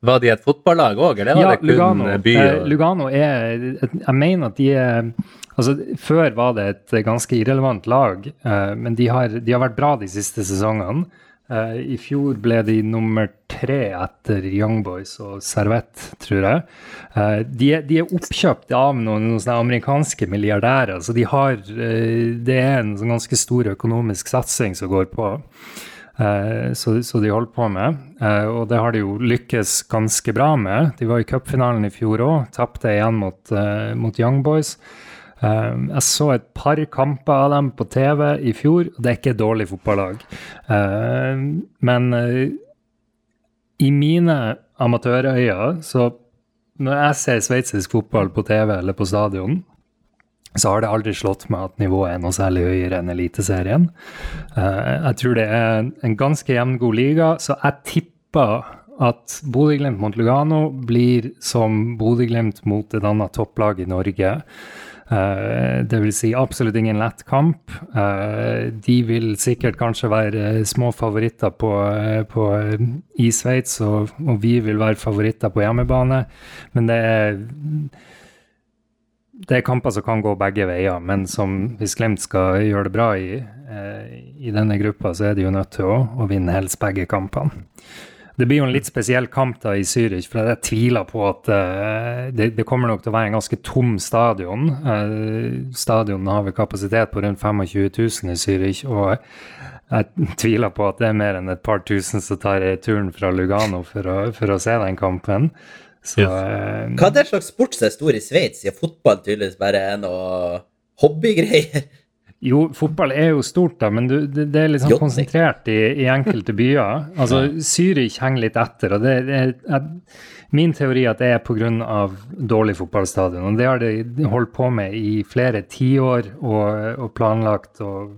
Var de et fotballag òg, eller var Ja, det kun Lugano. eh, by? Eh, Og... Lugano er Jeg mener at de er Altså, før var det et ganske irrelevant lag, eh, men de har, de har vært bra de siste sesongene. Eh, I fjor ble de nummer tre etter Young Boys og Servette, tror jeg. Eh, de, er, de er oppkjøpt av noen, noen amerikanske milliardærer, så de har eh, Det er en sånn ganske stor økonomisk satsing som går på. Eh, Så, så de holdt på med. Eh, Og det har de jo lykkes ganske bra med. De var i cupfinalen i fjor òg, tapte igjen mot, eh, mot Young Boys. Eh, Jeg så et par kamper av dem på TV i fjor, og det er ikke et dårlig fotballag. Eh, Men eh, i mine amatørøyne, så når jeg ser sveitsisk fotball på TV eller på stadion, så har det aldri slått meg at nivået er noe særlig høyere enn Eliteserien. Eh, jeg tror det er en ganske jevngod liga, så jeg tipper at Bodø-Glimt mot Lugano blir som Bodø-Glimt mot et annet topplag i Norge. Eh, det vil si absolutt ingen lett kamp. Eh, de vil sikkert kanskje være små favoritter på, på, i Sveits, og, og vi vil være favoritter på hjemmebane. Men det er det er kamper som kan gå begge veier, men som hvis Glimt skal gjøre det bra i, eh, i denne gruppa, så er de jo nødt til å, å vinne helst begge kampene. Det blir jo en litt spesiell kamp da i Zürich, for jeg tviler på at eh, det, det, kommer nok til å være en ganske tom stadion. Eh, stadionet har vel kapasitet på rundt 25 000 i Zürich, og jeg tviler på at det er mer enn et par tusen som tar turen fra Lugano for å, for å se den kampen. Så, ja. Hva er det slags sport som er stor i Sveits, siden fotball tydeligvis bare er noe hobbygreier? Jo, fotball er jo stort, da, men du, det, det, er litt sånn konsentrert i, i enkelte byer. Altså, Zürich henger litt etter. og det, det er, jeg, Min teori er at det er pga. dårlig fotballstadion. og Det har de holdt på med i flere tiår og, og planlagt og,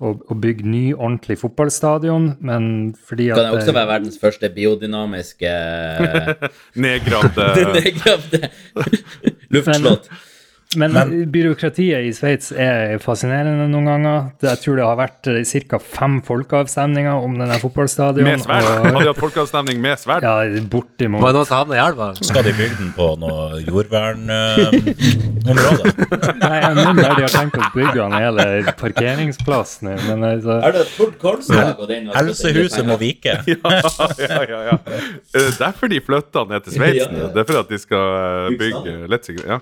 og, og bygge ny, ordentlig fotballstadion, men fordi at Kan det også være verdens første biodynamiske Nedgravde nedgravde luftslott? Men, byråkratiet i Sveits er fascinerende noen ganger. Jeg tror det har vært ca. fem folkeavstemninger om denne fotballstadion. med sverd. og- Hadde de hatt folkeavstemning med sverd? Ja, Var det bortimot. noen som havna i elva? Skal de bygge den på noe jordvernområde? Nei, jeg mener de har tenkt å bygge den hele parkeringsplassen. men altså Er det et fullt var- Helsehuset må vike. ja, ja, ja. Er derfor de flytta ned til Sveits Ja, ja. Det er for at de skal eh, Bygge Lettsikkerhet, Ja.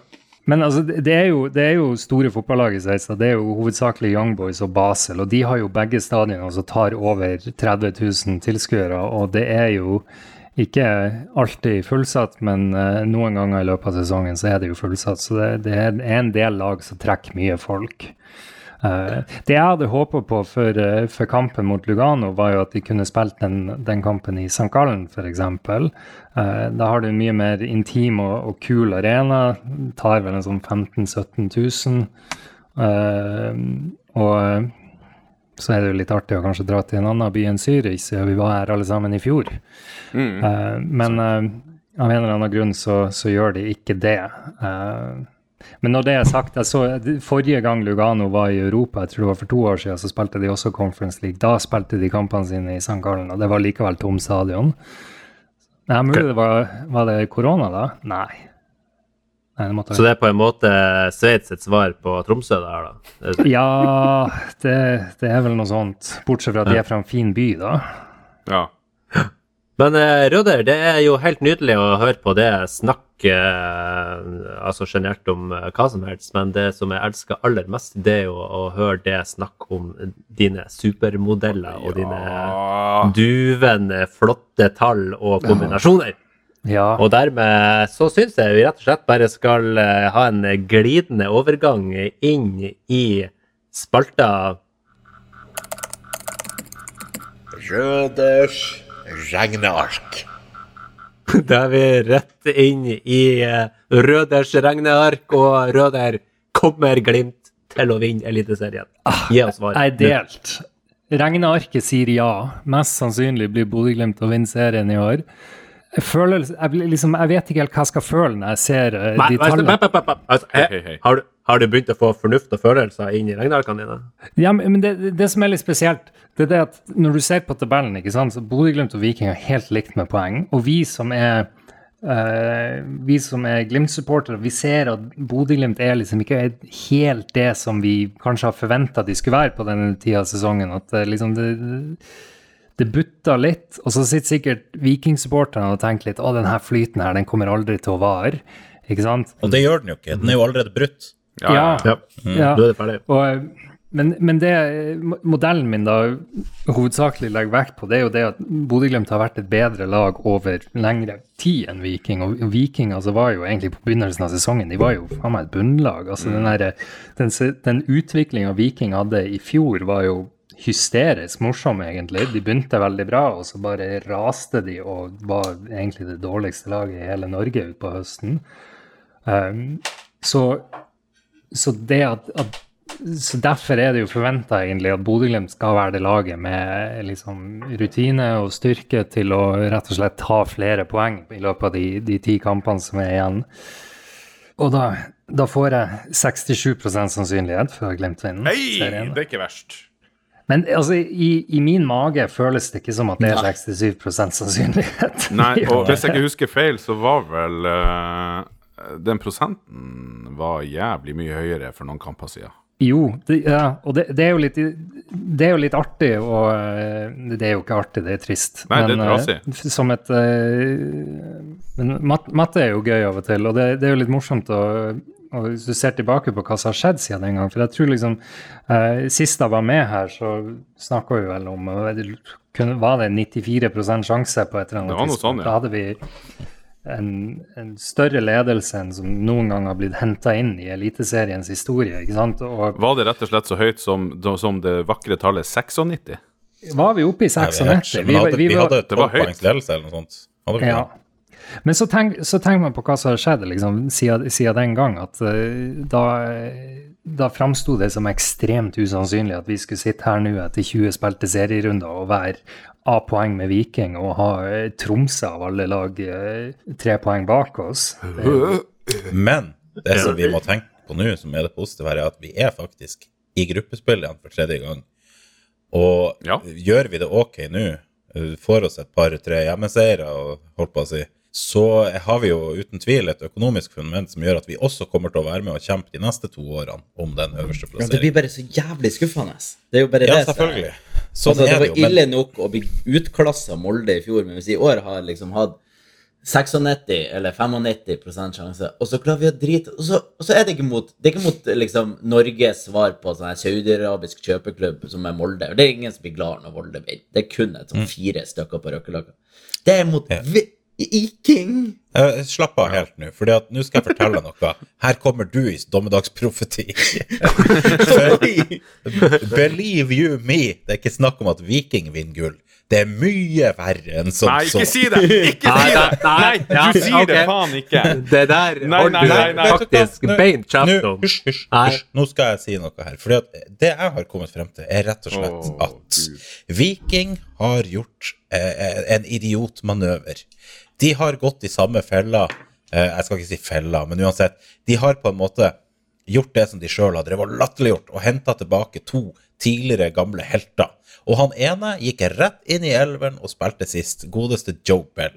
Men altså, det er jo, det er jo store fotballag i Sveits. Det er jo hovedsakelig Young Boys og Basel. Og de har jo begge stadioner som tar over 30 000 tilskuere. Og det er jo ikke alltid fullsatt, men eh, noen ganger i løpet av sesongen så er det jo fullsatt. Så det, det er en del lag som trekker mye folk. Eh, det jeg hadde håpet på for, eh, for kampen mot Lugano, var jo at de kunne spilt den, den kampen i St. Gallen, f.eks. Da har du en mye mer intim og, og kul arena. Tar vel en sånn 15 000-17 000. Eh, og så er det jo litt artig å kanskje dra til en annen by enn Zürich, siden vi var her alle sammen i fjor. Mm. men eh, av en eller annen grunn så, så gjør de ikke det. Men når det er sagt, jeg så forrige gang Lugano var i Europa, jeg tror det var for to år siden, så spilte de også Conference League. Da spilte de kampene sine i St. Carlen, og det var likevel tom stadion. Nei, mulig det var, var det korona da? Nei. Nei, det Så det er på en måte Sveits sitt svar på Tromsø, det her, da? Ja, det, det er vel noe sånt. Bortsett fra at de er fra en fin by, da. ja. Men eh, Røder, det er jo helt nydelig å høre på det snakk eh, altså sjenert om eh, hva som helst, men det som jeg elsker aller mest, det er jo å høre det snakk om dine supermodeller og dine Ah, duvende, flotte tall og kombinasjoner. Ja. Og dermed så syns jeg vi rett og slett bare skal eh, ha en glidende overgang inn i spalta Røders regneark. Da er vi rett inn i eh, Røders regneark, og Røder kommer Glimt til å vinne Eliteserien. Gi oss svar. Jeg er delt. Regnearket sier ja. Mest sannsynlig blir Bodø-Glimt å vinne serien i år. Jeg føler jeg, liksom, jeg vet ikke helt hva jeg skal føle når jeg ser uh, de tallene. pep. Altså, hei. Har, du, har du begynt å få fornuft og følelser inn i regnearkene dine? Ja, men men det, det som er litt spesielt, det er det at når du ser på tabellen, ikke sant, så Bodø-Glimt og Viking er helt likt med poeng. Og vi som er Uh, vi som er Glimt-supportere, vi ser at Bodø-Glimt er liksom ikke helt det som vi kanskje har forventa de skulle være på denne tida av sesongen. At uh, liksom det, det butter litt, og så sitter sikkert Viking-supporterne og tenker litt å, den her flyten her, den kommer aldri til å vare. Ikke sant? Og det gjør den jo ikke. Den er jo allerede brutt. ja, ja. Ja. ja. Du er det ferdig. Og, men, men det modellen min da hovedsakelig legger vekt på, det er jo det at Bodø-Glimt har vært et bedre lag over lengre tid enn Viking. Og Viking altså, var jo egentlig på begynnelsen av sesongen de var jo faen meg et bunnlag. altså Den, her, den, se- den utviklinga Viking hadde i fjor, var jo hysterisk morsomme, egentlig. De begynte veldig bra, og så bare raste de og var egentlig det dårligste laget i hele Norge utpå høsten. Um, så så det at, at så Derfor er det jo forventa egentlig at Bodø-Glimt skal være det laget med liksom rutine og styrke til å rett og slett ta flere poeng i løpet av de, de ti kampene som er igjen. Og da, da får jeg 67 sannsynlighet for å vinner Hei, det er ikke verst. Men altså, i, i min mage føles det ikke som at det er 67 sannsynlighet. Nei, og hvis jeg ikke husker feil, så var vel uh, den prosenten var jævlig mye høyere for noen kamper siden. Jo, det, ja, og det, det, er jo litt, det er jo litt artig, og eh, det er jo ikke artig, det er trist. Nei, det er Men, trasig. eh, Som et Men matte er jo gøy av og til, og det, det er jo litt morsomt å og hvis du ser tilbake på hva som har skjedd siden den gang For jeg tror liksom eh, Sist jeg var med her, så snakka vi vel om Var det 94 sjanse på et eller annet Det var noe sånn, ja. Da hadde vi en, en større ledelse enn som noen gang har blitt henta inn i Eliteseriens historie. ikke sant? Og Var det rett og slett så høyt som, som det vakre tallet 96? var vi oppe i Nei, vi, hadde, 96? vi, hadde, vi, hadde det var 12 høyt. poengs eller noe sånt. Hadde vi ja. det? Men så tenk, så tenker man på hva som har skjedd liksom, siden, siden den gang. At uh, da, da framsto det som ekstremt usannsynlig at vi skulle sitte her nå etter 20 spilte serierunder og være A-poeng med Viking og ha uh, Tromsø av alle lag uh, tre poeng bak oss. Men det som vi må tenke på nå, som er det positive her, er at vi er faktisk i gruppespill igjen for tredje gang. Og Ja. gjør vi det ok nå, får oss et par-tre hjemmeseiere, og holdt på å si, så har vi jo uten tvil et økonomisk fundament som gjør at vi også kommer til å være med og kjempe de neste to årene om den øverste plasseringen. Ja, det blir bare så jævlig skuffende. Det er jo bare Ja, det selvfølgelig. Sånn altså, det var det jo. Men ille nok å bli utklassa Molde i fjor, men hvis vi i år har liksom hatt 96 eller 95 sjanse, og så klarer vi å drite Og så, og så er det ikke mot Det er ikke mot liksom, Norges svar på sånn saudiarabisk kjøpeklubb som er Molde. Det er ingen som blir glad når Molde vinner. Det er kun et sånn fire stykker på røkkelaget. Det er mot Ja. Vi- Viking! Eh, Slapp av helt nå, for nå skal jeg fortelle noe. Her kommer du i dommedagsprofeti. Believe you me, det er ikke snakk om at Viking vinner gull. Det er mye verre enn som Nei, så. ikke si det! Ikke si det! Nei, du sier det faen ikke! Det der Nei, nei, du nei, nei. faktisk beint kjeft om. Hysj, hysj, hysj. Nå skal jeg si noe her. Fordi at det jeg har kommet frem til, er rett og slett at Gud. Viking har gjort eh, en idiotmanøver. De har gått i samme fella. Eh, jeg skal ikke si fella, men uansett. De har på en måte gjort det som de sjøl har drevet og latterliggjort, og henta tilbake to tidligere gamle helter. Og han ene gikk rett inn i elveren og spilte sist, godeste Joe Bell.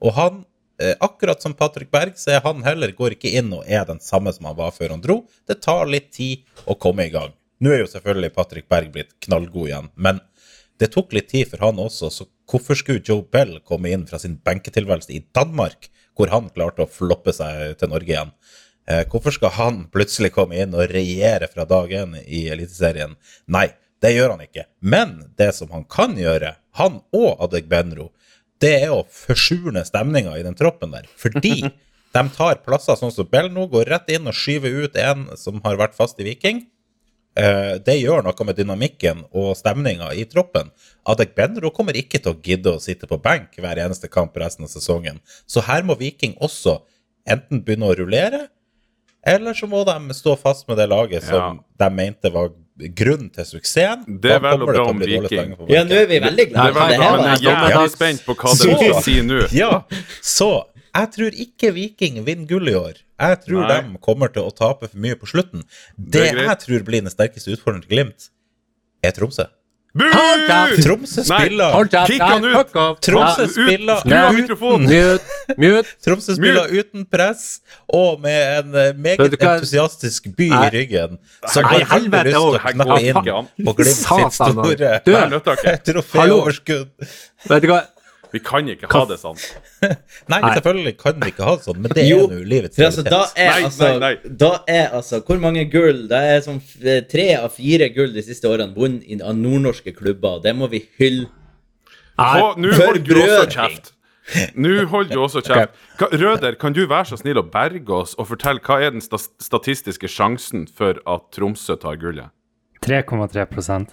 Og han, eh, akkurat som Patrick Berg, så er han heller går ikke inn og er den samme som han var før han dro. Det tar litt tid å komme i gang. Nå er jo selvfølgelig Patrick Berg blitt knallgod igjen, men det tok litt tid for han også, så hvorfor skulle Joe Bell komme inn fra sin benketilværelse i Danmark, hvor han klarte å floppe seg til Norge igjen? Eh, hvorfor skal han plutselig komme inn og regjere fra dag én i Eliteserien? Nei, det gjør han ikke. Men det som han kan gjøre, han og Adegbenro, det er å forsurne stemninga i den troppen der. Fordi de tar plasser sånn som Belno, går rett inn og skyver ut en som har vært fast i Viking. Eh, det gjør noe med dynamikken og stemninga i troppen. Adek Benro kommer ikke til å gidde å sitte på benk hver eneste kamp resten av sesongen. Så her må Viking også enten begynne å rullere, eller så må de stå fast med det laget som de mente var grunnen til suksessen. Det er vel kommer og bra om Viking. Ja, nå er vi veldig Det glade. er Det her men jeg er jævlig spent på hva dere skal si nå. Ja, så jeg tror ikke Viking vinner gull i år. Jeg tror Nei. de kommer til å tape for mye på slutten. Det Det, jeg tror blir den sterkeste utfordringen til Glimt, er Tromsø. Bu! Tromsø spiller Kick han ut. Tromsø spiller uten! Tromsø spiller uten press og med en eh, meget entusiastisk by Nei. i ryggen. Som Nei, har helvete lyst til å knappe inn på Glimt sitt store troféoverskudd. Vet du hva? Vi kan ikke ha det sånn. Nei, Nei. selvfølgelig kan vi ikke ha det sånn, men det Jo, er nå livets realitet. altså, da er Nei, altså, nei, nei. da er altså Hvor mange gull? Det er sånn tre av fire gull de siste årene vunnet av nordnorske klubber. Det må vi hylle. Få- Nå holder du også kjeft. Nå holder du også kjeft. Okay. Røder, kan du være så snill å berge oss og fortelle hva er den sta statistiske sjansen for at Tromsø tar gullet? 3,3%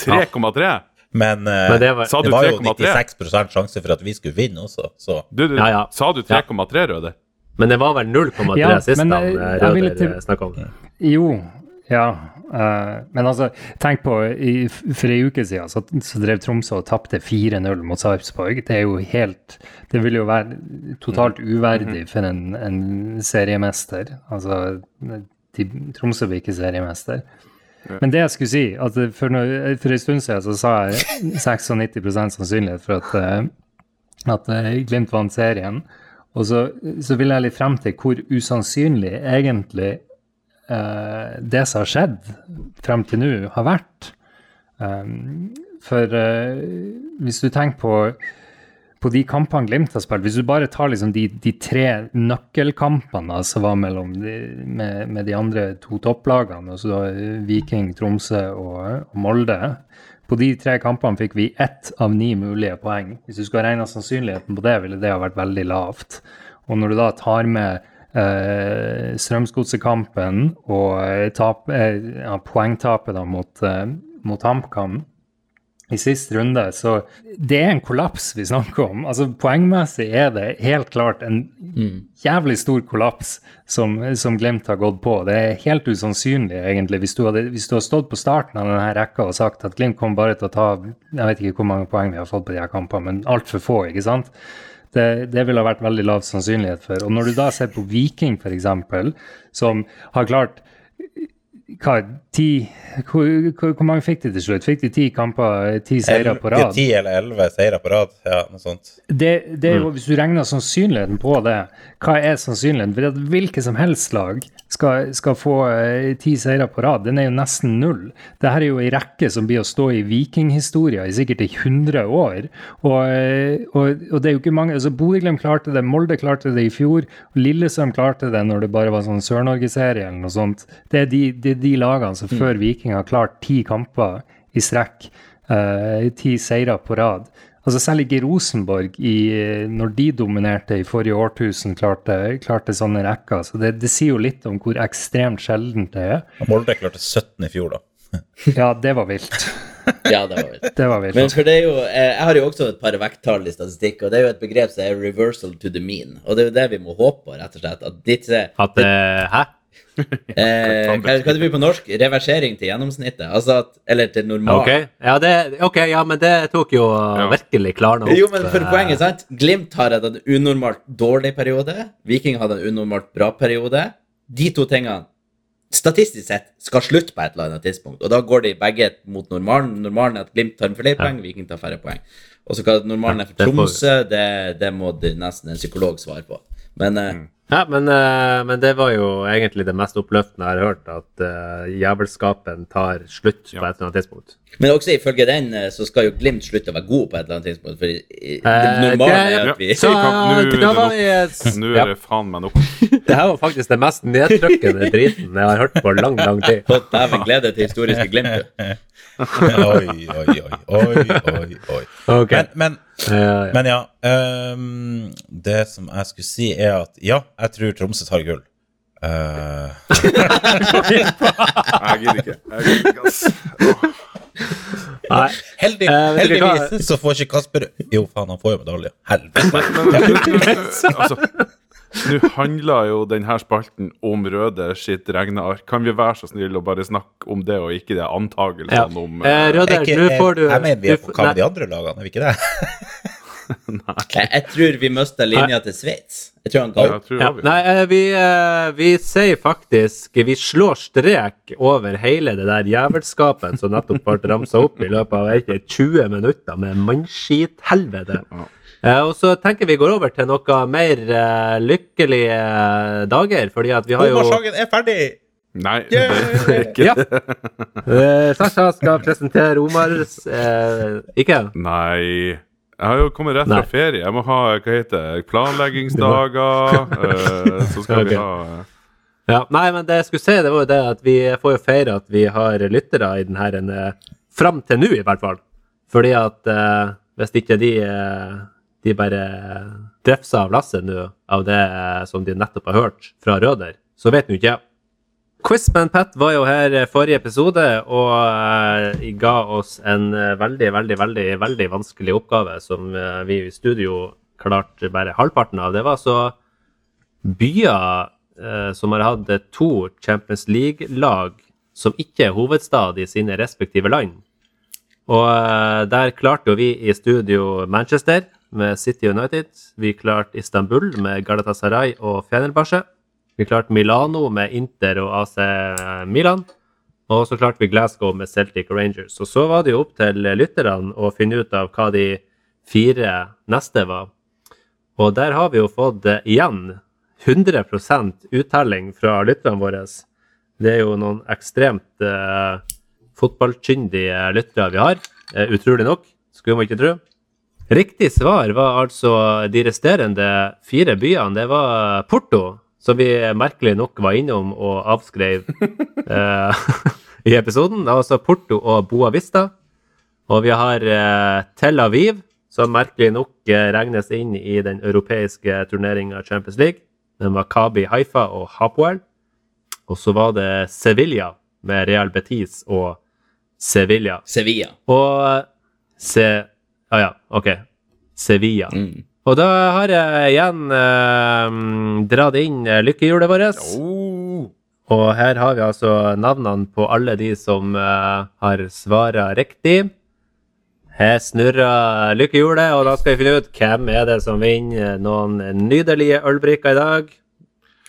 3,3? Men, eh, Men det var- Sa det var jo 3,3? 96 sjanse for at vi skulle vinne også, så Du, du, Ja, ja. Sa du 3,3, Røde? Men det var vel 0,3 Ja, sist men han eh, Røder til- snakka om. Jo, ja. Uh, men altså, tenk på i, For ei uke siden så, så drev Tromsø og tapte 4-0 mot Sarpsborg. Det er jo helt Det vil jo være totalt uverdig for en, en seriemester. Altså, de, Tromsø blir ikke seriemester. Men det jeg skulle si, at for, noe, for en stund siden så sa jeg 96 sannsynlighet for at, eh, at eh, Glimt vant serien. Og så, så vil jeg litt frem til hvor usannsynlig egentlig uh, det som har skjedd frem til nå, har vært. Um, for uh, hvis du tenker på, på de kampene Glimt har spilt, hvis du bare tar liksom de, de tre nøkkelkampene som var mellom de, med, med, de andre to topplagene, altså da Viking, Tromsø og, og Molde på de tre kampene fikk vi ett av ni mulige poeng. Hvis du skulle regne sannsynligheten på det, ville det ha vært veldig lavt. Og når du da tar med eh, Strømsgodsekampen og tap, eh, ja, poengtapet da mot, eh, mot HamKam i siste runde, så det er en kollaps vi snakker om. Altså Poengmessig er det helt klart en jævlig stor kollaps som, som Glimt har gått på. Det er helt usannsynlig, egentlig. Hvis du, hadde, hvis du har stått på starten av denne rekka og sagt at Glimt kommer bare til å ta Jeg vet ikke hvor mange poeng vi har fått på de her kampene, men altfor få, ikke sant? Det, det ville ha vært veldig lav sannsynlighet for. Og når du da ser på Viking, f.eks., som har klart hva, ti, hvor, hvor, hvor, mange fikk de til slutt? Fikk de ti kamper, ti seire på rad? Ti eller elleve seire på rad, ja, noe sånt. Det, det, mm. Hvis du regner sannsynligheten på det, hva er sannsynligheten? For at hvilket som helst lag skal, skal få eh, ti seire på rad, den er jo nesten null. Dette er jo ei rekke som blir å stå i vikinghistoria i sikkert i 100 år. Og, eh, og, og, det er jo ikke mange altså Bodø-Glimt klarte det, Molde klarte det i fjor, Lillesand klarte det når det bare var sånn Sør-Norge-serie eller noe sånt. Det er de, de, de lagene som før mm. Viking har klart ti kamper i strekk, uh, ti seire på rad. Altså Selv ikke Rosenborg, i, når de dominerte i forrige årtusen, klarte, klarte sånne rekker. Så det, det, sier jo litt om hvor ekstremt sjeldent det er. Molde klarte 17 i fjor, da. ja, det var vilt. ja, det var vilt. det var vilt. Men for det er jo, eh, Jeg har jo også et par vekttall i statistikk, og det er jo et begrep som er 'reversal to the mean'. Og det er jo det vi må håpe på, rett og slett. At ditt, at, uh, hæ? eh, hva, hva det blir på norsk? Reversering til gjennomsnittet? Altså at, eller til normal? Okay. Ja, det, ok, ja, men det tok jo ja. virkelig klarna opp. Jo, men for poenget, sant? Glimt har hatt en unormalt dårlig periode. Viking hadde en unormalt bra periode. De to tingene statistisk sett skal slutte på et eller annet tidspunkt. Og da går de begge mot normalen. Normalen er at Glimt tar flere ja. poeng, Viking tar færre poeng. Og så hva normalen er for Tromsø, det, det må nesten en psykolog svare på. Men eh, mm. Ja, men, uh, men, det var jo egentlig det mest oppløftende jeg har hørt, at uh, jævelskapen tar slutt ja. på et eller annet tidspunkt. Men også ifølge den så skal jo Glimt slutte å være god på et eller annet tidspunkt. For det normale er at vi Så, Nå er det faen meg nok. det her var faktisk det mest nedtrykkende driten jeg har hørt på lang, lang tid. Dæven glede til historiske Glimt. Oi, oi. oi, oi, oi. Okay. Men, men, men ja. Um, det som jeg skulle si, er at ja, jeg tror Tromsø tar gull. Uh... jeg gidder ikke. Jeg gidder ikke, ass. Nei. Heldig, uh, heldigvis så får ikke Kasper Jo, faen, han får jo medalje. Helvete. altså, nå handler jo denne spalten om Røde sitt regneark. Kan vi være så snill å bare snakke om det, og ikke det antagelsene ja. om uh, Røde, nå får du Jeg mener vi er på hva med de andre lagene, er vi ikke det? Nei. Jeg, jeg, tror vi mista linja til Sveits. Jeg tror han ga opp. Ja, nei, eh, vi, uh, vi sier faktisk Vi slår strek over hele det der jævelskapet som nettopp ble ramsa opp i løpet av ikke 20 minutter med mannskithelvete. Ja. Uh, og så tenker vi går over til noe mer uh, lykkelige uh, dager, fordi at vi har jo Omarsangen er ferdig! Nei, yeah! det er ikke ja. Sasha skal presentere Omars Ikke? Nei. Jeg har jo kommet rett fra ferie. Jeg må ha hva heter det, planleggingsdager. så skal okay. vi ha ja, Nei, men det jeg skulle si, det var jo det at vi får jo feire at vi har lyttere i den her Fram til nå, i hvert fall. Fordi at hvis ikke de de bare drefser av lasset nå av det som de nettopp har hørt fra Røder, så vet nå ikke jeg. Quizman Pat var jo her forrige episode og uh, ga oss en uh, veldig, veldig, veldig veldig vanskelig oppgave som uh, vi i studio klarte bare halvparten av. Det var så byer som har hatt to Champions League-lag som ikke er hovedstad i sine respektive land. Og eh, der klarte jo vi i studio Manchester med City United. Vi klarte Istanbul med Galatasaray og Fenerbahçe. Vi klarte Milano med Inter og AC Milan. Og så klarte vi Glasgow med Celtic Rangers. Og så var det jo opp til lytterne å finne ut av hva de fire neste var. Og der har vi jo fått eh, igjen 100% uttelling fra lytterne våre. Det er jo noen ekstremt eh, fotballkyndige lyttere vi har. Eh, utrolig nok, skulle man ikke tro. Riktig svar var altså de resterende fire byene. Det var Porto, som vi merkelig nok var innom og avskrev eh, i episoden. Det var altså Porto og Boa Vista. Og vi har eh, Tel Aviv, som merkelig nok eh, regnes inn i den europeiske turneringa Champions League. Den var Kabi Haifa og Hapoel. Og så var det Sevilla med Real Betis og Sevilla. Sevilla. Og Se... Ah ja, OK. Sevilla. Mm. Og da har jeg igjen eh, dratt inn eh, lykkehjulet vårt. Oh. Og her har vi altså navnene på alle de som eh, har svara riktig. Her snurrer lykkehjulet, og da skal vi finne ut hvem er det som vinner noen nydelige ølbrikker i dag.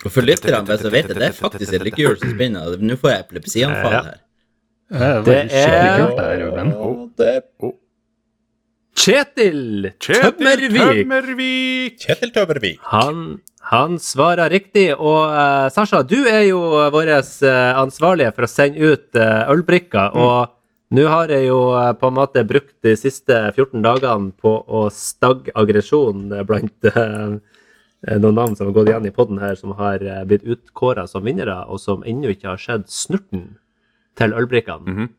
Og for lytterne, bare så vet jeg, det er faktisk et lykkehjul som spinner. Nå får jeg epilepsianfall Ja. her. Det er, Det er- Oh, det her, det Kjetil Kjetil Tømmervik! Tømmervik! Kjetil Tømmervik. Han, han svarer riktig. Og uh, Sasha, du er jo vår uh, ansvarlige for å sende ut uh, ølbrikker. Og nå har jeg jo uh, på en måte brukt de siste 14 dagene på å stagge aggresjon eh, blant eh, noen navn som har gått igjen i poden her, som har eh, blitt utkåra som vinnere, og som ennå ikke har sett snurten til ølbrikkene. Mhm.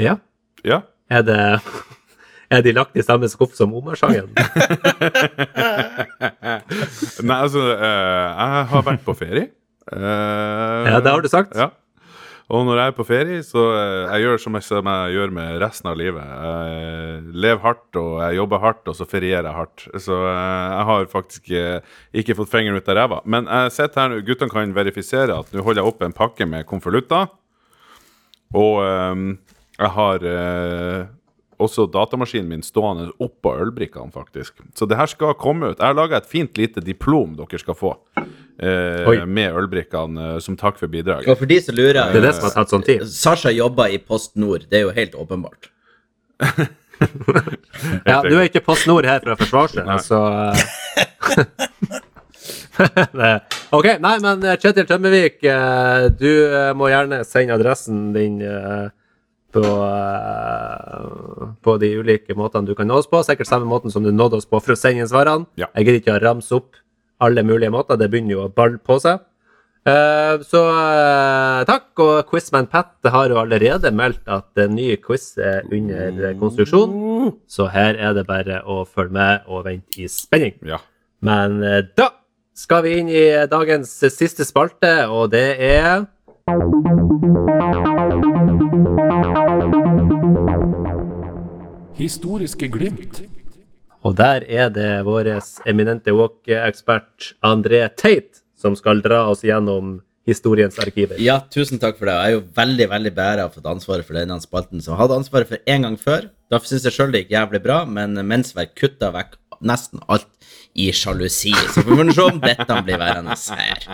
Ja. Ja. Er det Er de lagt i samme skuff som Omar-sangen? Nei, altså, eh, jeg har vært på ferie. Eh, Ja, det har du sagt. Ja. Og når jeg er på ferie, så eh, jeg gjør som jeg, som jeg gjør med resten av livet. Jeg lever hardt, og jeg jobber hardt, og så ferierer jeg hardt. Så jeg har faktisk ikke fått fingeren ut av ræva. Men jeg sitter her nå, guttene kan verifisere at nå holder jeg opp en pakke med konvolutter. Og jeg har også datamaskinen min stående oppå ølbrikkene, faktisk. Så det her skal komme ut. Jeg har laga et fint lite diplom dere skal få. Eh, med ølbrikkene eh, som takk for bidraget. Og for de som lurer Det er det som har tatt sånn tid. Sasha jobber i Post Nord, det er jo helt åpenbart. Ja, du er ikke Post Nord her for å forsvare seg, så OK, nei, men eh, Kjetil Tømmervik, eh, du eh, må gjerne sende adressen din eh, på, eh, på de ulike måtene du kan nå oss på. Sikkert samme måten som du nådde oss på for å sende inn svarene. Ja. Jeg gidder ikke å ramse opp alle mulige måter, det begynner jo å balle på seg. Uh, så uh, takk, og Quizman Pat har jo allerede meldt at en ny quiz er under eh, konstruksjon. Så her er det bare å følge med og vente i spenning. Ja. Men uh, da skal vi inn i dagens siste spalte, og det er Historiske glimt. Og der er det vår eminente walk-ekspert André Tate som skal dra oss gjennom historiens arkiver. Ja, tusen takk for det. Jeg er jo veldig veldig beæra for ansvaret for denne spalten, som jeg hadde ansvaret for en gang før. Da syns jeg sjøl det gikk jævlig bra, men mensverk kutta vekk nesten alt i sjalusi. Så vi får se om dette blir værende her.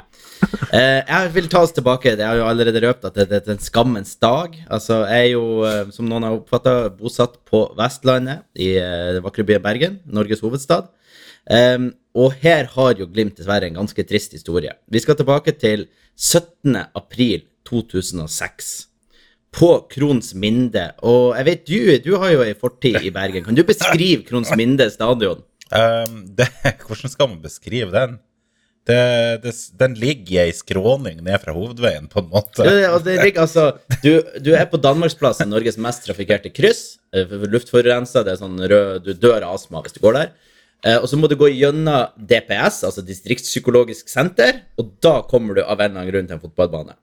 Eh, jeg vil ta oss tilbake. Det har jo allerede røpt at det, det er en skammens dag. Altså, jeg er jo, eh, som noen har oppfatta, bosatt på Vestlandet, i eh, den vakre byen Bergen, Norges hovedstad. Um, og her har jo Glimt dessverre en ganske trist historie. Vi skal tilbake til 17. april 2006. På Krons Minde. Og jeg vet du, du har jo ei fortid i Bergen. Kan du beskrive Krons Minde stadion? Um, det, hvordan skal man beskrive den? Det, det, den ligger i ei skråning ned fra hovedveien, på en måte. Ja, det ligger, altså, du, du er på Danmarksplassen, Norges mest trafikkerte kryss. eh, Luftforurensa, det er sånn rød Du dør av astma hvis du går der. Eh, og så må du gå gjennom DPS, altså Distriktspsykologisk senter, og da kommer du av en eller annen grunn til en fotballbane.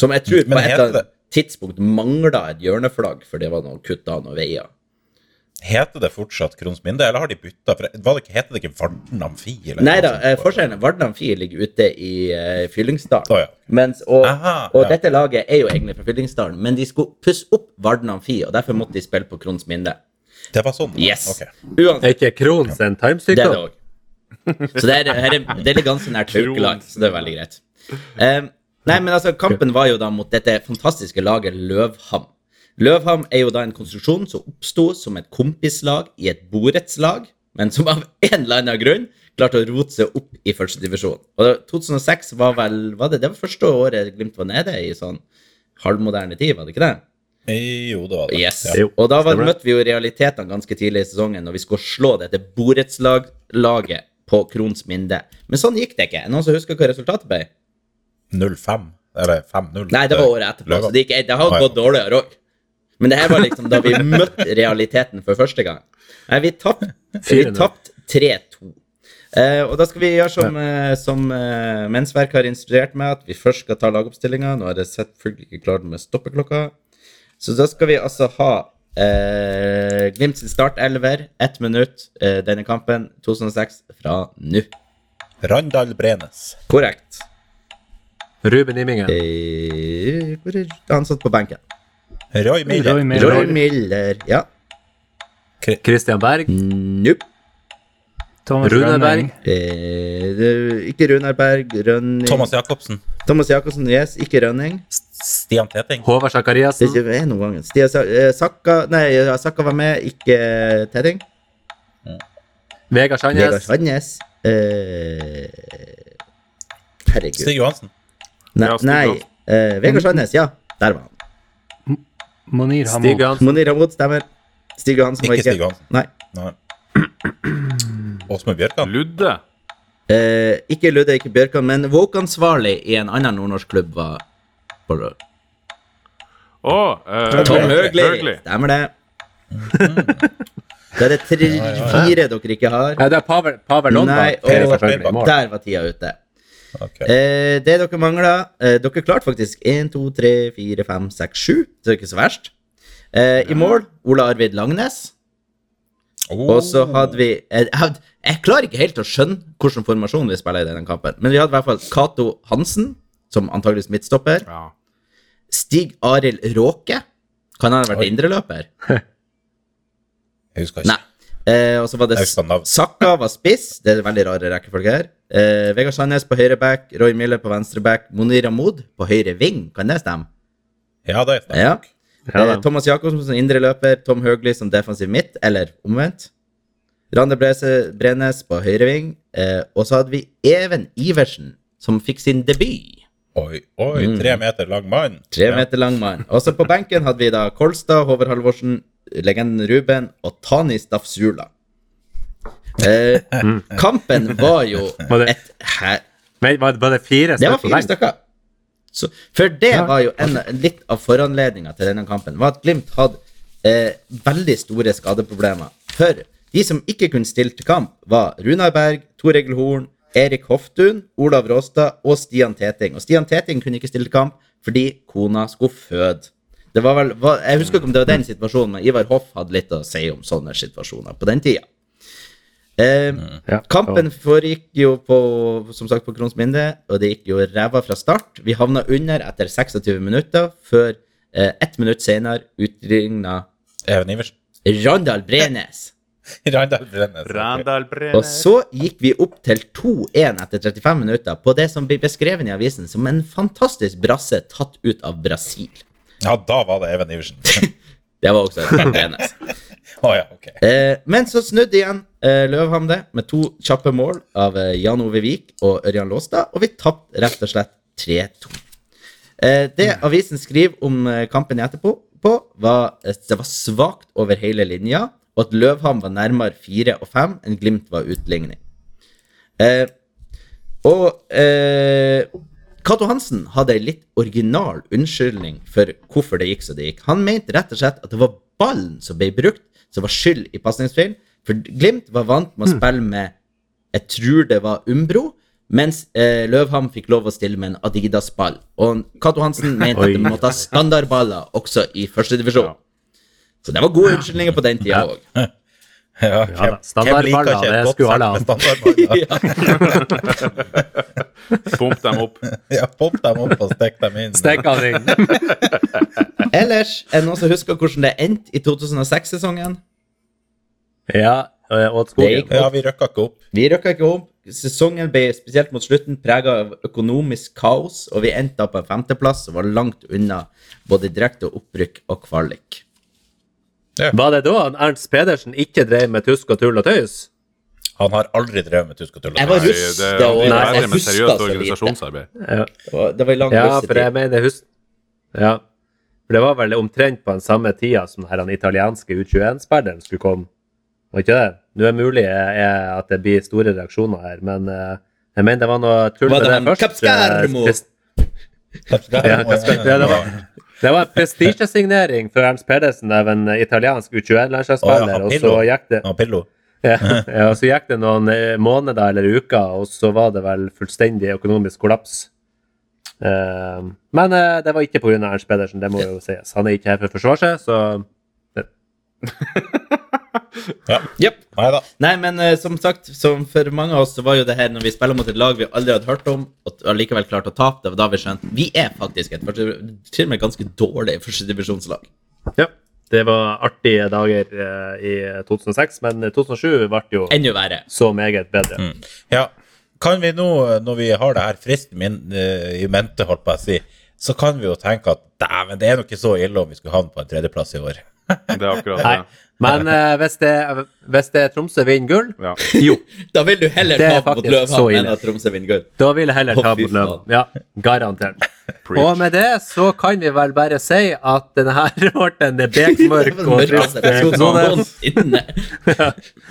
Som jeg tror på et eller annet tidspunkt mangla et hjørneflagg, for det var noe kutt av noen veier. Heter det fortsatt Kronsminde, eller har de bytta? Heter det ikke Varden Amfi? eller Nei da, eh, forskjellen er Varden Amfi ligger ute i uh, Fyllingsdalen. Oh, ja. Mens, og, Aha, og ja. dette laget er jo egentlig fra Fyllingsdalen, men de skulle pusse opp Varden Amfi, og derfor måtte de spille på Krohns Minde. Det var sånn? Yes. Okay. Uansett, Er ikke Krohns en det er det òg. Så det er, her er, det ligger ganske nært Haukeland, så det er veldig greit. Um, nei, men altså, kampen var jo da mot dette fantastiske laget Løvham. Løvham er jo da en konstruksjon som oppsto som et kompislag i et borettslag, men som av en eller annen grunn klarte å rote seg opp i førstedivisjon. Og 2006 var vel var det, det var første året Glimt var nede i sånn halvmoderne tid, var det ikke det? Jo, det var det. Yes. Ja. Og da var, møtte vi jo realitetene ganske tidlig i sesongen når vi skulle slå dette borettslaget på Krons Minde. Men sånn gikk det ikke. Noen som husker hva resultatet ble? 0-5, eller 5-0. Nei, det var året etterpå. Løver. Så det, gikk, det har gått dårligere òg. Men det her var liksom da vi møtte realiteten for første gang. Nei, vi tapte vi 4-0. tapt 3-2. Eh, og da skal vi gjøre som, eh, som eh, Mensverk har instruert meg, at vi først skal ta lagoppstillinga. Nå har jeg selvfølgelig ikke klart med stoppeklokka. Så da skal vi altså ha eh, Glimt sin startelver, ett minutt, eh, denne kampen, 2006, fra nå. Randal Brenes. Korrekt. Ruben Immingen. Eh, hvor er han satt på benken? Roy Miller. Roy Miller. Roy Miller. Ja. Christian Berg. Nope. Thomas Rune Berg. Eh, ikke Runar Berg. Rønning Thomas Jacobsen. Thomas Jacobsen, yes. Ikke Rønning. Stian Teting. Håvard Det er Sakariassen. ikke en noen gang. Stia Sa- eh, Sakka Nei, Sakka var med, ikke Teting. Vegard Vegard Sandnes. Sandnes. Eh, herregud. Stig Johansen. Nei, Ja, Stig nei eh, Vegard Sandnes, ja. Der var han. Monir Stig. Johansen. Monir Hamoud stemmer. Stig Johansen var Ikke Stig Johansen. Nei. Nei. Åsmund Bjørkan. Ludde. Eh, ikke Ludde, ikke Bjørkan, men Våkansvarlig i en annen nordnorsk klubb var på Å, eh, Tom Høgli. Høgli. Stemmer det. Da er det tre, fire dere ikke har. Nei, det er Pavel, Pavel London. Nei, og der var tida ute. Ok. Eh, det dere mangler eh, Dere klarte faktisk 1, 2, 3, 4, 5, 6, 7. Det er ikke så verst. Eh, I mål Ola Arvid Langnes. Oh. Og så hadde vi eh, jeg, jeg klarer ikke helt å skjønne hvilken formasjon vi spiller i denne kampen, men vi hadde i hvert fall Cato Hansen, som antageligvis midtstopper. Ja. Stig Arild Råke. Kan han ha vært indreløper? Jeg husker ikke. Nei. Eh, og så var det. Sakka var spiss. Det er veldig rare rekkefølge her. Eh, Vegard Sandnes på høyre back, Roy Miller på venstre back, Monir Ahmod på høyre ving. Kan det stemme? Ja, det stemmer. Ja. Ja, Eh. Thomas Jacobsen som indre løper, Tom Høgli som defensiv midt, eller omvendt. Rande Brese, Brenes på høyre ving. Eh, og så hadde vi Even Iversen, som fikk sin debut. Oi, oi, tre meter lang mann. Mm. Tre meter lang mann. Også på benken hadde vi da Kolstad, Håvard Halvorsen, legenden Ruben og Tani Stafsula. Eh, kampen var jo et her... Var det, fire Det var stykker fire stykker. Så, for det var jo en, litt av foranledninga til denne kampen. var at Glimt hadde eh, veldig store skadeproblemer. For de som ikke kunne stille til kamp, var Runar Berg, Tor Egil Horn, Erik Hoftun, Olav Råstad og Stian Teting. Og Stian Teting kunne ikke stille til kamp fordi kona skulle føde. Det var vel, jeg husker ikke om det var den situasjonen, men Ivar Hoff hadde litt å si om sånne situasjoner på den tida. Eh, Ja. Kampen foregikk jo på som sagt på Krohns Minde, og det gikk jo ræva fra start. Vi havna under etter 26 minutter, før eh, ett minutt senere utligna Even Iversen. Randal Brenes. Randal Brenes. Randal Brenes. Og så gikk vi opp til 2-1 etter 35 minutter på det som blir beskrevet i avisen som en fantastisk brasse tatt ut av Brasil. Ja, da var det Even Iversen. Det var også Randal Brenes. Å ja, ok. Eh, men så snudde igjen eh, Løvham det med to kjappe mål av eh, Jan Ove Vik og Ørjan Låstad, og vi tapte rett og slett 3-2. Eh, det avisen skriver om eh, kampen etterpå, på, var at det var svakt over hele linja, og at Løvham var nærmere 4 og 5 enn Glimt var utligning. Eh, og eh, Cato Hansen hadde ei litt original unnskyldning for hvorfor det gikk som det gikk. Han mente rett og slett at det var ballen som ble brukt, som var skyld i pasningsfeilen. For Glimt var vant med å spille med Jeg tror det var Umbro, mens eh, Løvham fikk lov å stille med en Adidas-ball. Og Cato Hansen mente at de måtte ha standardballer også i førstedivisjon. Ja. Så det var gode unnskyldninger på den tida òg. Ja, Ja da, standardballer, det skulle alle ha. Pump dem opp. Ja, pump dem opp og stikk dem inn. Stikk dem inn. Ellers, er det noen som husker hvordan det endte i 2006-sesongen? Ja, og skogen. Ja, vi røkka ikke opp. Vi røkka ikke opp. Sesongen ble spesielt mot slutten prega av økonomisk kaos, og vi endte opp på en femteplass og var langt unna både direkte opprykk og kvalik. Var det da han Ernst Pedersen ikke drev med tusk og tull og tøys? Han har aldri drevet med tusk og tull. Jeg var russ det det. Nei, Jeg huska så lite. Ja. Det var- Det var i lang Ja, for jeg mener hus Ja. For det var vel omtrent på den samme tida som her, den italienske U21-spilleren skulle komme. Var ikke det? Nå er det mulig eh, at det blir store reaksjoner her, men eh, jeg mener det var noe tull med det det først. Capscarmo? eh, Ja, Capscar- ja, det var, det var prestisjesignering for Ernst Pedersen av en italiensk U21-landslagsspiller, ja, og så gikk det Ja, ja, så gikk det noen eh, måneder eller uker, og så var det vel fullstendig økonomisk kollaps. Eh, men eh, det var ikke pga. Ernst Pedersen, det må jo sies. Han er ikke her for å forsvare seg, så Jep. Nei da. Nei, men uh, som sagt, som for mange av oss så var jo det her når vi spiller mot et lag vi aldri hadde hørt om, og allikevel klarte å tape, det var da vi skjønte Vi er faktisk et til og med ganske dårlig førstedivisjonslag. ja. Det var artige dager uh, i 2006, men 2007 ble jo Enda verre. så meget bedre. Ja. Kan vi nå, når vi har det her fristen min, uh, i mente, holdt på å si, så kan vi jo tenke at dæven, det er nå ikke så ille om vi skulle havne på en tredjeplass i år. Det er akkurat Nei. Men uh, hvis, det, hvis det Tromsø vinner gull, Ja. jo, Da vil du heller er mot Løvhamn enn at Tromsø vinner gull. da vil jeg heller ta mot Løven. Ja, garantert. Og med det så kan vi vel bare si at denne her ble en bekmørk og trist episode.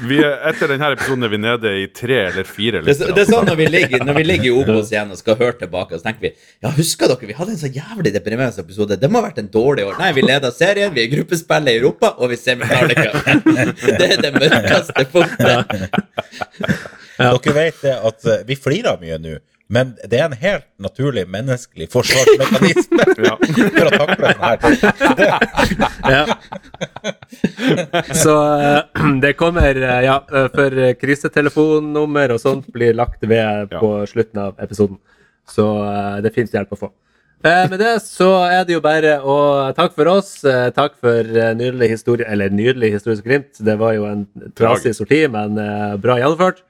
Vi er, etter denne episoden er vi nede i tre eller fire Det, er det er sånn når vi ligger, når vi ligger i Obos igjen og skal høre tilbake, så tenker vi Ja, husker dere, vi hadde en så jævlig deprimerende episode. Det må ha vært en dårlig år. Nei, vi leder serien, vi er gruppespill i Europa, og vi er semifinalecup. Det er det mørkeste punktet. Dere vet det at eh, vi flirer mye nå, men det er en helt naturlig menneskelig forsvarsmekanisme Ja. for å takle denne her ting. Ja. Så eh, det kommer eh, Ja, eh, for krisetelefonnummer og sånt blir lagt ved på slutten av episoden. Så det fins hjelp å få. Eh, Med det så er det jo bare å Takk for oss. Takk for nydelig historie Eller nydelig historisk glimt. Det var jo en trasig sorti, men bra gjennomført.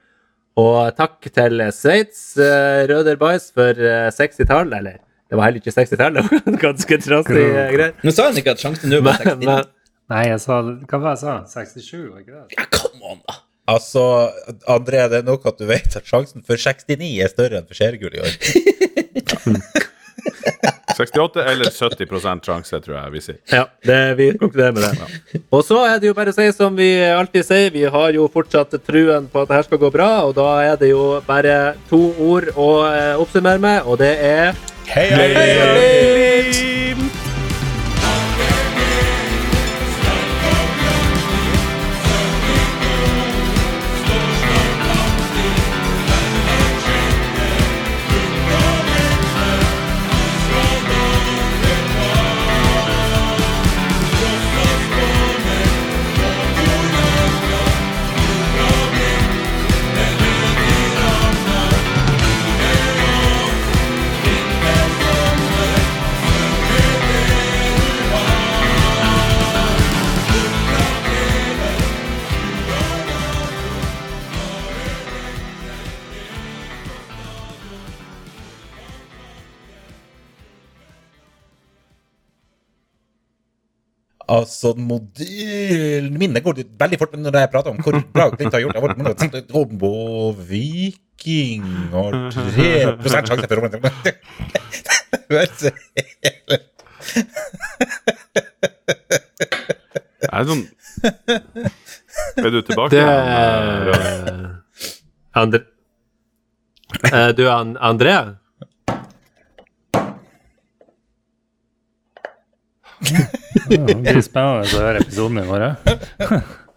Og takk til Sveits, uh, Røder Boys, for uh, 60-tall. Eller, det var heller ikke 60-tall, det var ganske trassig uh, greier. Men sa han ikke at sjansen nå var Men, 69? men, Nei, jeg sa Hva var det jeg sa? 67, var ikke det? Ja, come on, da. Altså, André, det er nok at du vet at sjansen for 69 er større enn for seriegull i år. 68 eller 70% sjanse, tror jeg vi sier. Ja, det, vi konkluderer med det. Og så er det jo bare å si som vi alltid sier, vi har jo fortsatt truen på at det her skal gå bra, og da er det jo bare to ord å eh, oppsummere med, og det er Hei, Hei, hei, hei! Altså, mobilen min Det går veldig fort når jeg prater om hvor bra Glimt har gjort det. Og Viking og 3 sjanse for å Jeg er sånn Er du tilbake? Det er... Andre... Eh, Du, An André? Det blir spennende å høre episoden i morgen.